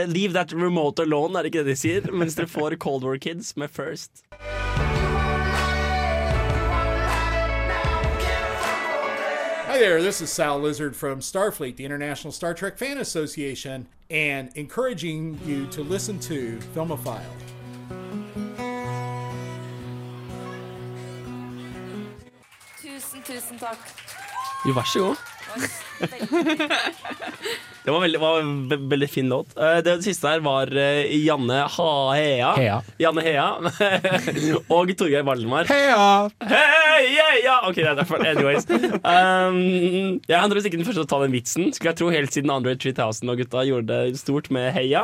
[SPEAKER 3] leave that remote alone, er det ikke det de sier? Mens dere får Cold War Kids med First.
[SPEAKER 20] Hi there, this is Sal Lizard from Starfleet, the International Star Trek Fan Association, and encouraging you to listen to Filmophile.
[SPEAKER 21] Tusen, tusen takk.
[SPEAKER 3] Jo, vær så god. Det var, veldig, var en veldig fin låt. Eh, Det, siste her var eh, Janne ha Hea.
[SPEAKER 8] Hea.
[SPEAKER 3] Janne Hea. og Torgeir Valdemar.
[SPEAKER 8] Heia!
[SPEAKER 3] Hei, ja. Ok, det er derfor. Anyways. Um, jeg er ikke den første til å ta den vitsen. Skulle jeg tro Helt siden Andre 3000 og gutta gjorde det stort med Heia.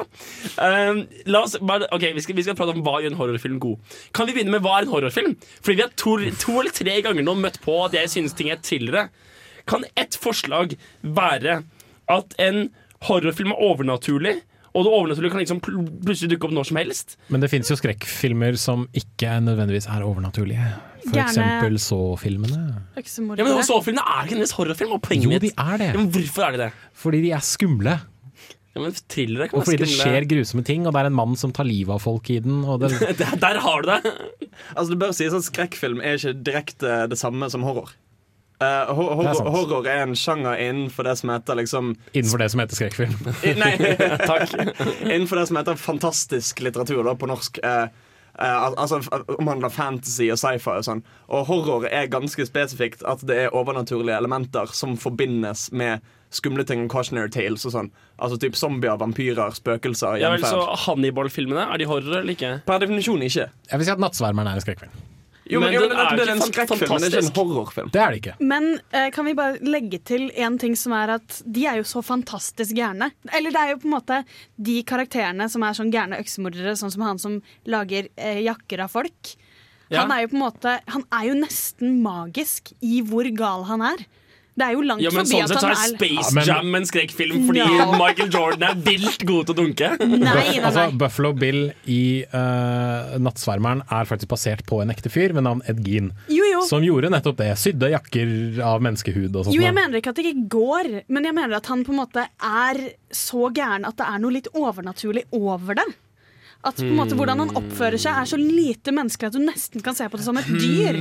[SPEAKER 3] Um, la oss bare, ok, vi skal, vi skal prate om hva gjør en horrorfilm god. Kan vi begynne med hva er en horrorfilm? Fordi vi har to, to eller tre ganger nå møtt på at jeg synes ting er thrillere. Kan ett forslag være at en horrorfilm er overnaturlig? Og det overnaturlige kan liksom pl plutselig dukke opp når som helst.
[SPEAKER 8] Men det finnes jo skrekkfilmer som ikke nødvendigvis er overnaturlige. For
[SPEAKER 5] Gjerne-
[SPEAKER 8] eksempel Så-filmene.
[SPEAKER 3] Ja, men Så-filmene er ikke nødvendigvis horrorfilm. Og
[SPEAKER 8] Jo, de er det.
[SPEAKER 3] Ja, men hvorfor er de det?
[SPEAKER 8] Fordi de er skumle.
[SPEAKER 3] Ja, men thrillere kan
[SPEAKER 8] Og fordi det skjer grusomme ting, og det er en mann som tar livet av folk i den. Og det,
[SPEAKER 3] der, der har du det!
[SPEAKER 4] Altså Det bør sies at skrekkfilm er ikke direkte det samme som horror. Eh, hor
[SPEAKER 8] er
[SPEAKER 4] horror, horror er en sjanger innenfor det som heter liksom
[SPEAKER 8] innenfor det som heter skrekkfilm.
[SPEAKER 4] Nei, takk. Innenfor det som heter fantastisk litteratur da, på norsk. Uh, uh, al- altså omhandler fantasy og sci-fi og sånn. Og horror er ganske spesifikt at det er overnaturlige elementer som forbindes med skumle ting, cautionary tales og sånn. Altså typ zombier, vampyrer, spøkelser,
[SPEAKER 3] Ja, vel, så
[SPEAKER 4] gjenferd.
[SPEAKER 3] Hannibal-filmene, er de horror eller ikke?
[SPEAKER 4] Per definisjon ikke.
[SPEAKER 8] Jeg vil si at 'Nattsvermeren' er en skrekkfilm.
[SPEAKER 4] Jo, men,
[SPEAKER 3] Men den er
[SPEAKER 4] det, det er
[SPEAKER 3] ikke
[SPEAKER 4] en skrekkfilm, men det er ikke en horrorfilm.
[SPEAKER 8] Det er det ikke.
[SPEAKER 5] Men uh, kan vi bare legge til en ting som er at de er jo så fantastisk gærne. Eller det er jo på en måte de karakterene som er sånn gærne øksemordere, sånn som han som lager uh, jakker av folk.
[SPEAKER 3] Ja.
[SPEAKER 5] Han er jo på en måte Han er jo nesten magisk i hvor gal han er. Det er jo langt
[SPEAKER 3] Ja, men
[SPEAKER 5] forbi
[SPEAKER 3] sånn
[SPEAKER 5] at
[SPEAKER 3] sett så er
[SPEAKER 5] er
[SPEAKER 3] Space
[SPEAKER 8] Ja,
[SPEAKER 3] Jam en skrekkfilm fordi
[SPEAKER 5] Ja.
[SPEAKER 3] Michael Jordan er vilt god til å dunke.
[SPEAKER 5] Nei, nei,
[SPEAKER 8] Altså. Buffalo Bill i uh, 'Nattsvermeren' er faktisk basert på en ekte fyr ved navn Ed Gein.
[SPEAKER 5] Jo, jo.
[SPEAKER 8] Som gjorde nettopp det. Sydde jakker av menneskehud og sånt.
[SPEAKER 5] Jo, jeg mener ikke at det ikke går, men jeg mener at han på en måte er så gæren at det er noe litt overnaturlig over det. At på en måte hvordan han oppfører seg er så lite menneskelig at du nesten kan se på det som et dyr.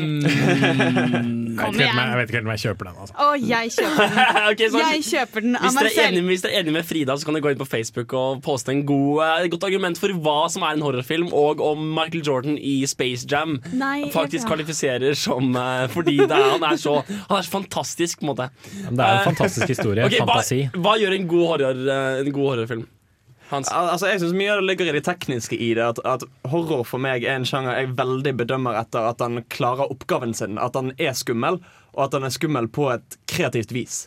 [SPEAKER 8] Jeg, vet
[SPEAKER 5] Kom
[SPEAKER 8] ikke helt om jeg- jeg vet ikke helt om jeg kjøper den. Altså.
[SPEAKER 5] Å, jeg kjøper den.
[SPEAKER 3] okay, så
[SPEAKER 5] Jeg kjøper den av
[SPEAKER 3] Hvis
[SPEAKER 5] meg
[SPEAKER 3] dere, er
[SPEAKER 5] selv.
[SPEAKER 3] enige, hvis dere er enige med Frida, så kan dere gå inn på Facebook og poste en god, eh, et godt argument for hva som er en horrorfilm, og om Michael Jordan i Space Jam
[SPEAKER 5] Nei,
[SPEAKER 3] faktisk
[SPEAKER 5] ja.
[SPEAKER 3] kvalifiserer som eh, Fordi det er, han, er så, han er så fantastisk, på en måte.
[SPEAKER 8] Det er en fantastisk historie.
[SPEAKER 3] Okay, hva,
[SPEAKER 8] Fantasi.
[SPEAKER 3] hva gjør en god, horror, eh, en god horrorfilm? Hans.
[SPEAKER 4] Al- Altså, jeg synes Mye av det ligger i det tekniske i det. At, at Horror for meg er en sjanger jeg veldig bedømmer etter at han klarer oppgaven sin. At han er skummel, og at han er skummel på et kreativt vis.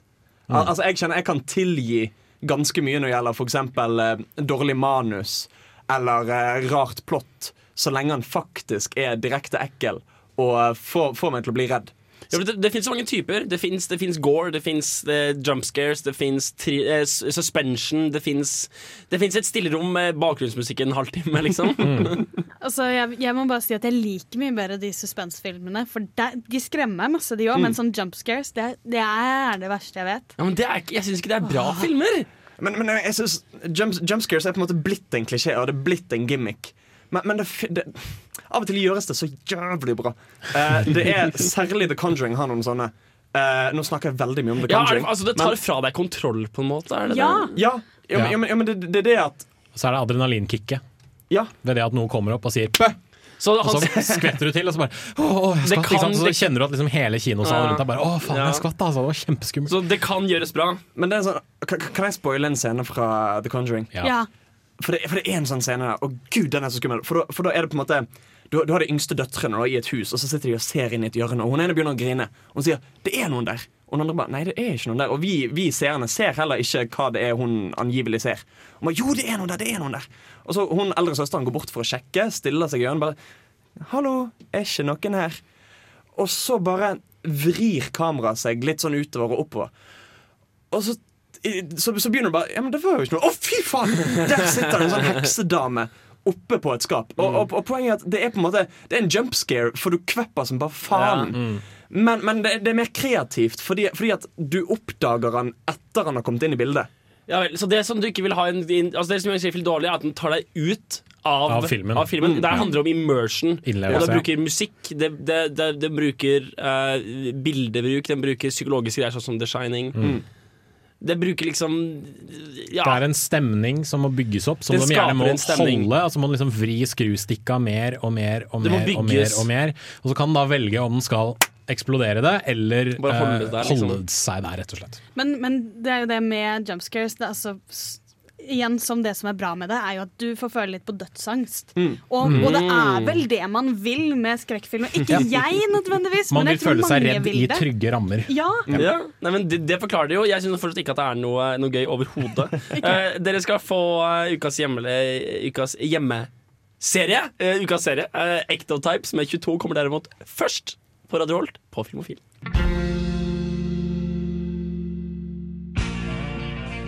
[SPEAKER 4] Al altså, Jeg kjenner jeg kan tilgi ganske mye når det gjelder f.eks. Eh, dårlig manus eller eh, rart plott, så lenge han faktisk er direkte ekkel og eh, får, får meg til å bli redd.
[SPEAKER 3] Ja, det, det finnes så mange typer. Det fins gore, det fins jump scares, det fins eh, suspension, det fins et stillerom med bakgrunnsmusikk en halvtime, liksom.
[SPEAKER 5] Altså, jeg, jeg må bare si at jeg liker mye bedre de suspensfilmene, For de, de skremmer meg masse, de òg.
[SPEAKER 3] Mm.
[SPEAKER 5] Men sånn jump scares, det, det er det verste jeg vet.
[SPEAKER 3] Ja, men det er jeg syns ikke det er bra filmer.
[SPEAKER 4] Men, men jeg synes jump, jump scares er på en måte blitt en klisjé, og det er blitt en gimmick. Men, men det, det, av og til gjøres det så jævlig bra. Uh, det er Særlig The Conjuring har noen sånne. Uh, nå snakker jeg veldig mye om The
[SPEAKER 3] Ja, er
[SPEAKER 4] Conjuring.
[SPEAKER 3] altså, det tar fra deg kontroll, på en måte. Er det
[SPEAKER 5] Ja.
[SPEAKER 3] det?
[SPEAKER 4] ja, ja, men, ja, men, ja, men det, det er det at
[SPEAKER 8] Så er det adrenalinkicket.
[SPEAKER 4] Ja.
[SPEAKER 8] Ved det at noen kommer opp og sier 'bø'.
[SPEAKER 3] Så
[SPEAKER 8] Og så skvetter du til, og så bare jeg skvatt,
[SPEAKER 3] kan-
[SPEAKER 8] Så kjenner du at liksom hele kinosalen
[SPEAKER 3] Ja.
[SPEAKER 8] rundt deg bare Å, faen,
[SPEAKER 3] Ja.
[SPEAKER 8] jeg skvatt, altså. Det var kjempeskummelt.
[SPEAKER 3] så det kan gjøres bra.
[SPEAKER 4] Men det er sånn Kan, kan jeg spoile en scene fra The Conjuring?
[SPEAKER 8] Ja.
[SPEAKER 5] Ja.
[SPEAKER 4] For det, for det er en sånn scene der. Og gud, den er så skummel. For da, for da er det på en måte du, du har de yngste døtrene da, i et hus, og så sitter de og ser inn i et hjørne. Og hun ene begynner å grine. Og hun sier 'det er noen der'. Og den andre bare 'nei, det er ikke noen der'. Og vi, vi seerne ser heller ikke hva det er hun angivelig ser. Og bare, 'jo, det er noen der', det er noen der. Og så hun eldre søsteren går bort for å sjekke, stiller seg i hjørnet bare 'hallo, er ikke noen her'? Og så bare vrir kameraet seg litt sånn utover og oppover. Og så, så, så begynner du bare Ja, men det var jo ikke noe. Å, fy faen! Der sitter det en sånn heksedame oppe på et skap. Og, og, og poenget er at det er på en måte Det er en jump scare, for du kvepper som bare faen. Men, men det, det er mer kreativt, fordi, fordi at du oppdager han etter han har kommet inn i bildet.
[SPEAKER 3] Ja vel, Så det som du ikke vil ha en, in- altså Det som gjør Sheffield dårlig, er at den tar deg ut av,
[SPEAKER 8] Av filmen.
[SPEAKER 3] Det handler handler om immersion.
[SPEAKER 8] Innlevelse,
[SPEAKER 3] Og det bruker musikk, det, det, det, det bruker uh, bildebruk, den bruker psykologiske greier, sånn som The Shining. Det bruker liksom Ja.
[SPEAKER 8] Det er en stemning som må bygges opp, som
[SPEAKER 3] Det
[SPEAKER 8] de gjerne må holde. Altså må du liksom vri skrustikka mer og mer og mer og mer. Og mer Og så kan den da velge om den skal eksplodere det, eller
[SPEAKER 3] holde
[SPEAKER 8] eh,
[SPEAKER 3] det der, liksom.
[SPEAKER 8] holde seg der, rett og slett.
[SPEAKER 5] Men, men det er jo det med jumpscares. Det er altså, igjen som det som er bra med det, er jo at du får føle litt på dødsangst.
[SPEAKER 8] Mm.
[SPEAKER 5] Og, og det er
[SPEAKER 3] Mm.
[SPEAKER 5] vel det man vil med skrekkfilmer. Ikke jeg nødvendigvis,
[SPEAKER 8] Man
[SPEAKER 5] men
[SPEAKER 8] vil
[SPEAKER 5] det. Man vil
[SPEAKER 8] føle seg redd i trygge rammer.
[SPEAKER 5] Ja.
[SPEAKER 3] Ja, Nei, men det, det forklarer det jo. Jeg syns fortsatt ikke at det er noe, noe gøy overhodet. uh, dere skal få eh, ukas, hjemme, ukas hjemmeserie. Uh, ukas serie. Uh, Ectotypes med 22 kommer derimot først på Radio Holt på Filmofil.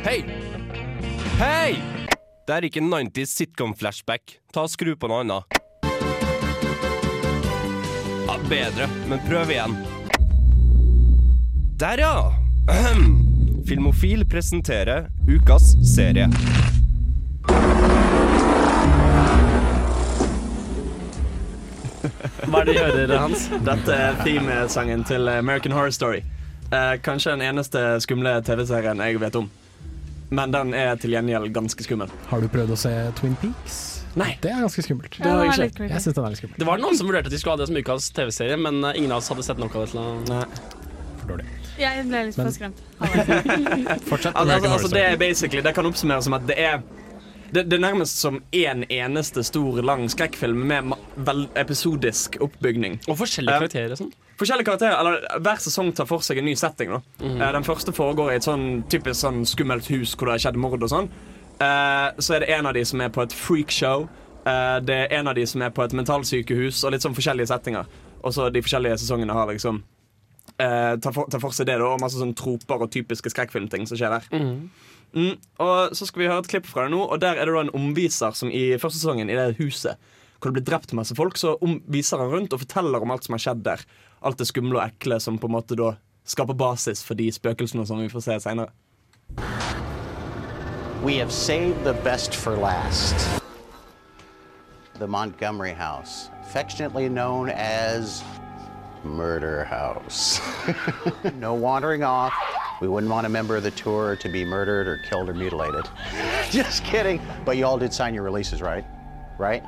[SPEAKER 22] Hei! Hei! Det er ikke 90s sitcom-flashback. Ta og Skru på noe annet. Ja, bedre, men prøv igjen. Der, ja! Ahem. Filmofil presenterer ukas serie.
[SPEAKER 3] Hva er det de hører, Hans?
[SPEAKER 4] Dette er themesangen til American Horror Story. Eh, kanskje den eneste skumle TV-serien jeg vet om. Men den er til gjengjeld ganske skummel.
[SPEAKER 8] Har du prøvd å se Twin Peaks?
[SPEAKER 3] Nei.
[SPEAKER 8] Det er ganske skummelt.
[SPEAKER 5] Det var creepy.
[SPEAKER 8] Jeg synes den er litt skummel.
[SPEAKER 3] Det var noen som vurderte at de skulle ha det som ukas TV-serie, men eh, ingen av oss hadde sett noe av det til
[SPEAKER 8] For dårlig.
[SPEAKER 5] Jeg ble litt
[SPEAKER 8] Men-
[SPEAKER 5] for skremt.
[SPEAKER 8] Fortsett.
[SPEAKER 4] Altså, altså, det er basically Det kan oppsummeres som at det er det, det er nærmest som én en eneste stor, lang skrekkfilm med ma- vel episodisk oppbygning.
[SPEAKER 3] Og forskjellige
[SPEAKER 4] Eh,
[SPEAKER 3] karakterer sånn.
[SPEAKER 4] Forskjellige karakterer, eller Hver sesong tar for seg en ny setting. Da.
[SPEAKER 3] Mm.
[SPEAKER 4] Uh, den første foregår i et sånn typisk sånn skummelt hus hvor det har skjedd mord. og sånn uh, Så er det en av de som er på et freakshow. Uh, det er en av de som er på et mentalsykehus, og litt sånn forskjellige settinger. Og så de forskjellige sesongene har liksom eh, tar, for, tar for seg det, da, og masse sånn troper og typiske skrekkfilmting som skjer der.
[SPEAKER 3] Mm.
[SPEAKER 4] Mm, og Så skal vi høre et klipp fra det nå, og der er det da en omviser som i første sesongen i det huset hvor det blir drept masse folk, så om, viser han rundt og forteller om alt som har skjedd der. Alt det skumle og ekle som på en måte da skaper basis for de spøkelsene som vi får se seinere.
[SPEAKER 23] We have saved the best for last. The Montgomery House, affectionately known as Murder House. no wandering off. We wouldn't want a member of the tour to be murdered or killed or mutilated. Just kidding. But you all did sign your releases, right? Right?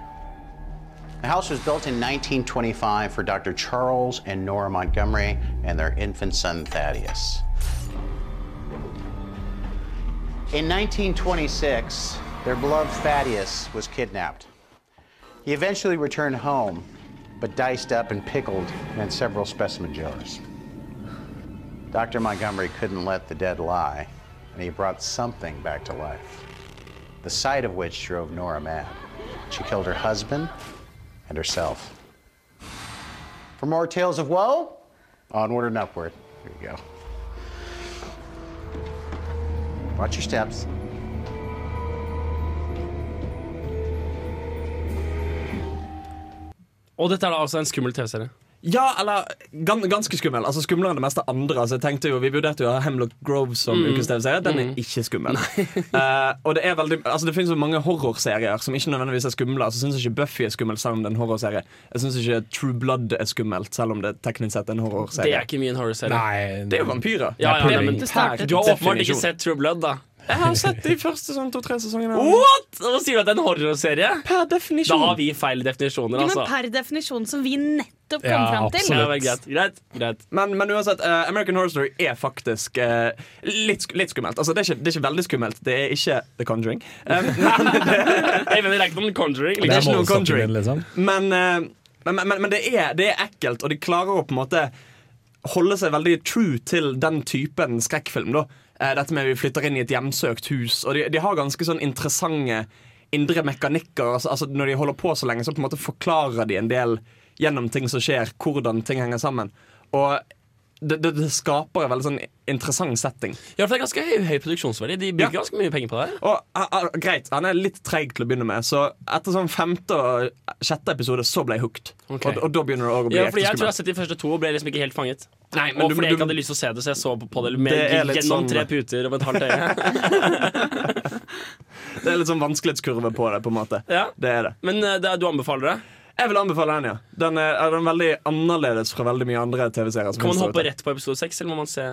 [SPEAKER 23] The house was built in 1925 for Dr. Charles and Nora Montgomery and their infant son Thaddeus. In 1926, their beloved Thaddeus was kidnapped. He eventually returned home, but diced up and pickled in several specimen jars. Dr. Montgomery couldn't let the dead lie, and he brought something back to life, the sight of which drove Nora mad. She killed her husband and herself. For more tales of woe, onward and upward. Here you go. Watch your steps.
[SPEAKER 3] Og dette er da altså en skummel TV-serie.
[SPEAKER 4] Ja, eller gans ganske skummel. Altså Skumlere enn det meste andre. Altså, jeg tenkte jo, Vi vurderte jo å ha Hemlock Grove som
[SPEAKER 3] Mm.
[SPEAKER 4] ukens TV-serie. Den er
[SPEAKER 3] Mm.
[SPEAKER 4] ikke skummel. uh, og Det er veldig Altså det finnes jo mange horrorserier som ikke nødvendigvis er skumle. Altså Jeg syns ikke Buffy er skummel, selv om det er en horrorserie. Jeg syns ikke True Blood er skummelt, selv om det teknisk sett er en horrorserie.
[SPEAKER 3] Det er ikke mye en horrorserie.
[SPEAKER 4] Det er jo vampyrer.
[SPEAKER 3] Ja, ja,
[SPEAKER 4] ja,
[SPEAKER 3] nei, men
[SPEAKER 4] definisjon.
[SPEAKER 3] du har åpenbart ikke sett True Blood, da.
[SPEAKER 4] Jeg har sett de første sånn to-tre sesongene.
[SPEAKER 3] What?! Og sier du at det er en horrorserie?
[SPEAKER 4] Per definisjon.
[SPEAKER 3] Da har vi feil definisjoner,
[SPEAKER 5] Jo, men
[SPEAKER 3] altså.
[SPEAKER 5] per definisjon som vi nettopp kom fram til.
[SPEAKER 3] Ja, greit, greit, greit.
[SPEAKER 4] Men, men uansett, uh, American Horror Story er faktisk uh, litt, litt skummelt. Altså, det, er ikke, det er ikke veldig skummelt. Det er ikke The Conjuring. Um,
[SPEAKER 3] men mener, det er ikke noen Conjuring.
[SPEAKER 4] Det er ikke
[SPEAKER 8] noen
[SPEAKER 4] Conjuring.
[SPEAKER 8] liksom.
[SPEAKER 4] Men, uh, men, men, men det, er, det er ekkelt, og de klarer å på en måte holde seg veldig true til den typen skrekkfilm. da Dette med vi flytter inn i et hjemsøkt hus. Og de, de har ganske sånn interessante indre mekanikker. Altså, altså Når de holder på så lenge, så på en måte forklarer de en del gjennom ting som skjer, hvordan ting henger sammen. Og det, det, det skaper en veldig sånn interessant setting.
[SPEAKER 3] Ja, for det er ganske høy, høy produksjonsverdi. De bruker
[SPEAKER 4] Ja.
[SPEAKER 3] ganske mye penger på det.
[SPEAKER 4] Og a, a, Greit, han er litt treig til å begynne med, så etter sånn femte og sjette episode så ble jeg hooked.
[SPEAKER 3] Okay.
[SPEAKER 4] Og, og da begynner det å bli
[SPEAKER 3] Ja,
[SPEAKER 4] for
[SPEAKER 3] fordi Jeg tror jeg har sett de første to og ble liksom ikke helt fanget.
[SPEAKER 4] Nei, men
[SPEAKER 3] og
[SPEAKER 4] du-
[SPEAKER 3] fordi
[SPEAKER 4] du-
[SPEAKER 3] jeg ikke hadde lyst til å se det, så jeg så på, det med
[SPEAKER 4] Det
[SPEAKER 3] gjennom
[SPEAKER 4] sånn-
[SPEAKER 3] tre puter og et halvt øye.
[SPEAKER 4] Det er litt sånn vanskelighetskurve på det, på en måte.
[SPEAKER 3] Ja.
[SPEAKER 4] Det er det.
[SPEAKER 3] Men eh, det, du anbefaler det?
[SPEAKER 4] Jeg vil anbefale den, ja. Den er, er den veldig annerledes fra veldig mye andre TV-serier.
[SPEAKER 3] Kan man hoppe rett på episode 6, eller må man se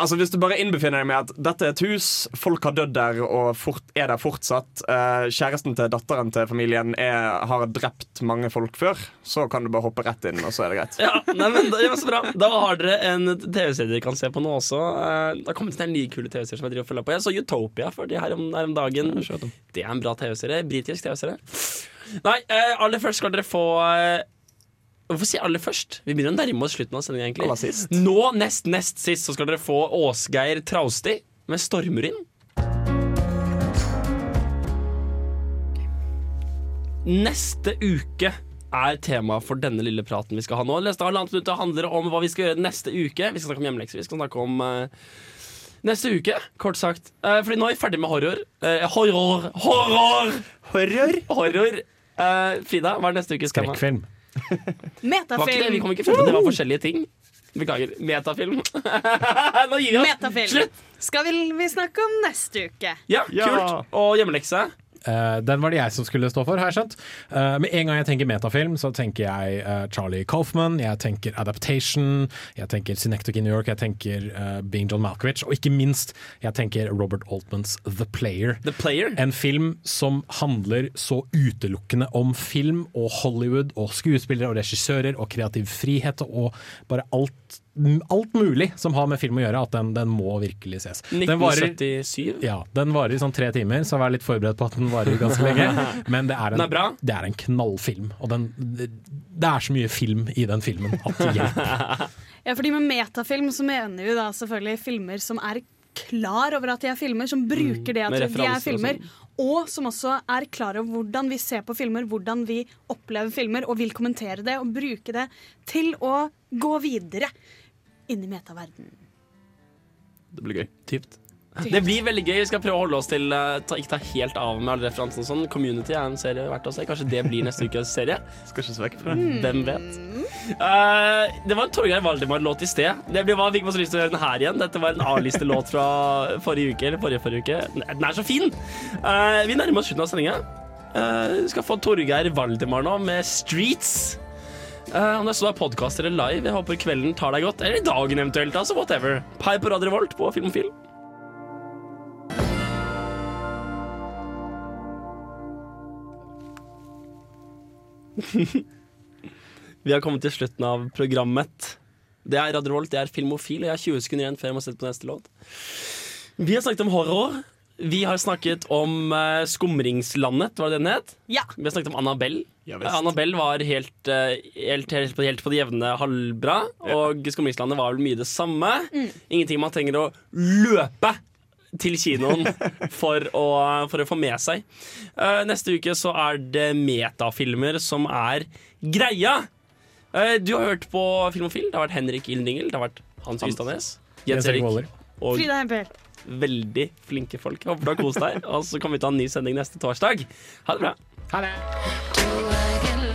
[SPEAKER 4] Altså Hvis du bare innbefinner deg med at dette er et hus, folk har dødd der og fort, er der fortsatt, eh, kjæresten til datteren til familien er, har drept mange folk før, så kan du bare hoppe rett inn, og så er det greit.
[SPEAKER 3] Ja, nei, men det var så bra Da har dere en TV-serie dere kan se på nå også. Eh, Det har kommet en ny kule TV-serie som jeg driver og følger på. Jeg så Utopia for de her om, her om dagen. Det er en bra TV-serie. Britisk TV-serie. Nei, eh, aller først skal dere få eh, Hvorfor si aller først? Vi begynner å nærme oss slutten av sendingen. egentlig. Nå, nest nest sist, så skal dere få Åsgeir Trausti med 'Stormer inn'. Neste uke er tema for denne lille praten vi skal ha nå. Neste halvannet minutt handler om hva vi skal gjøre neste uke. Vi skal snakke om hjemmelekser. Vi skal snakke om uh, neste uke, kort sagt. Uh, fordi nå er vi ferdig med horror. Uh, horror! Horror!
[SPEAKER 4] Horror?
[SPEAKER 3] Horror. Eh, Frida, hva er neste ukes tema?
[SPEAKER 8] Skrekkfilm.
[SPEAKER 3] Metafilm. Vi
[SPEAKER 5] Metafilm.
[SPEAKER 3] kom ikke frem til det var forskjellige ting. Beklager. Metafilm. Nå gir vi oss.
[SPEAKER 5] Metafilm.
[SPEAKER 3] Slutt!
[SPEAKER 5] Skal vi, vi snakke om neste uke?
[SPEAKER 3] Ja,
[SPEAKER 4] Ja.
[SPEAKER 3] kult. Og hjemmelekse?
[SPEAKER 8] Eh, den var det jeg som skulle stå for, har jeg skjønt. Eh, med en gang jeg tenker metafilm, så tenker jeg eh, Charlie Kaufman, jeg tenker Adaptation, jeg tenker Synectic in New York, jeg tenker Being John Malkovich, og ikke minst, jeg tenker Robert Altmans The Player.
[SPEAKER 3] The Player?
[SPEAKER 8] En film som handler så utelukkende om film og Hollywood og skuespillere og regissører og kreativ frihet og bare alt Alt mulig som har med film å gjøre, at den, den må virkelig ses. Den varer-
[SPEAKER 3] 1977?
[SPEAKER 8] ja, den varer i sånn tre timer, så vær litt forberedt på at den varer ganske lenge. Men det er en,
[SPEAKER 3] Den er?
[SPEAKER 8] Det er en knallfilm, og den, det, er så mye film i den filmen at det hjelper.
[SPEAKER 5] Ja, fordi med metafilm så mener vi da selvfølgelig filmer som er klar over at de er filmer, som bruker det at
[SPEAKER 3] mm,
[SPEAKER 5] de er filmer,
[SPEAKER 3] sånn.
[SPEAKER 5] og som også er klar over hvordan vi ser på filmer, hvordan vi opplever filmer, og vil kommentere det og bruke det til å gå videre inn i metaverden.
[SPEAKER 3] Det blir gøy. Typt. Det blir veldig gøy. Vi skal prøve å holde oss til eh, ta, Ikke ta helt av med alle referansene og sånn. Community er en serie verdt å se. Kanskje det blir neste ukes serie.
[SPEAKER 4] Skal ikke se vekk fra
[SPEAKER 3] det. Hvem vet. Uh, det var en Torgeir Valdemar-låt i sted. Det blir hva fikk masse lyst til å høre den her igjen. Dette var en A-listelåt fra forrige uke. Eller forrige forrige uke. Den er så fin! Uh, vi nærmer oss slutten av sendinga. Uh, vi skal få Torgeir Valdemar nå med 'Streets'. Eh, om det så er podkast eller live, jeg håper kvelden tar deg godt. Eller dagen eventuelt, altså whatever. Pai på Radio Revolt på Film og Film. Vi har kommet til slutten av programmet. Det er Radio Revolt, det er Filmofil, og jeg har 20 sekunder igjen før jeg må sette på neste låt. Vi har snakket om horror. Vi har snakket om uh, Skumringslandet, var det den het?
[SPEAKER 5] Ja.
[SPEAKER 3] Vi har snakket om Annabelle.
[SPEAKER 4] Ja.
[SPEAKER 3] Annabelle var helt, uh, helt, helt, på- helt på det jevne halvbra, og Skumringslandet var vel mye det samme. Ingenting man trenger å løpe til kinoen for å, for å få med seg. Uh, neste uke så er det metafilmer som er greia. Uh, du har hørt på Filmofil. Det har vært Henrik Ildingel, det har vært Hans Ystadnes, Jens
[SPEAKER 8] Erik
[SPEAKER 3] og
[SPEAKER 5] Frida Hempel.
[SPEAKER 3] Veldig flinke folk. Jeg Håper du har kost deg. Og så kommer vi til å ha en ny sending neste torsdag. Ha det bra.
[SPEAKER 8] Ha det.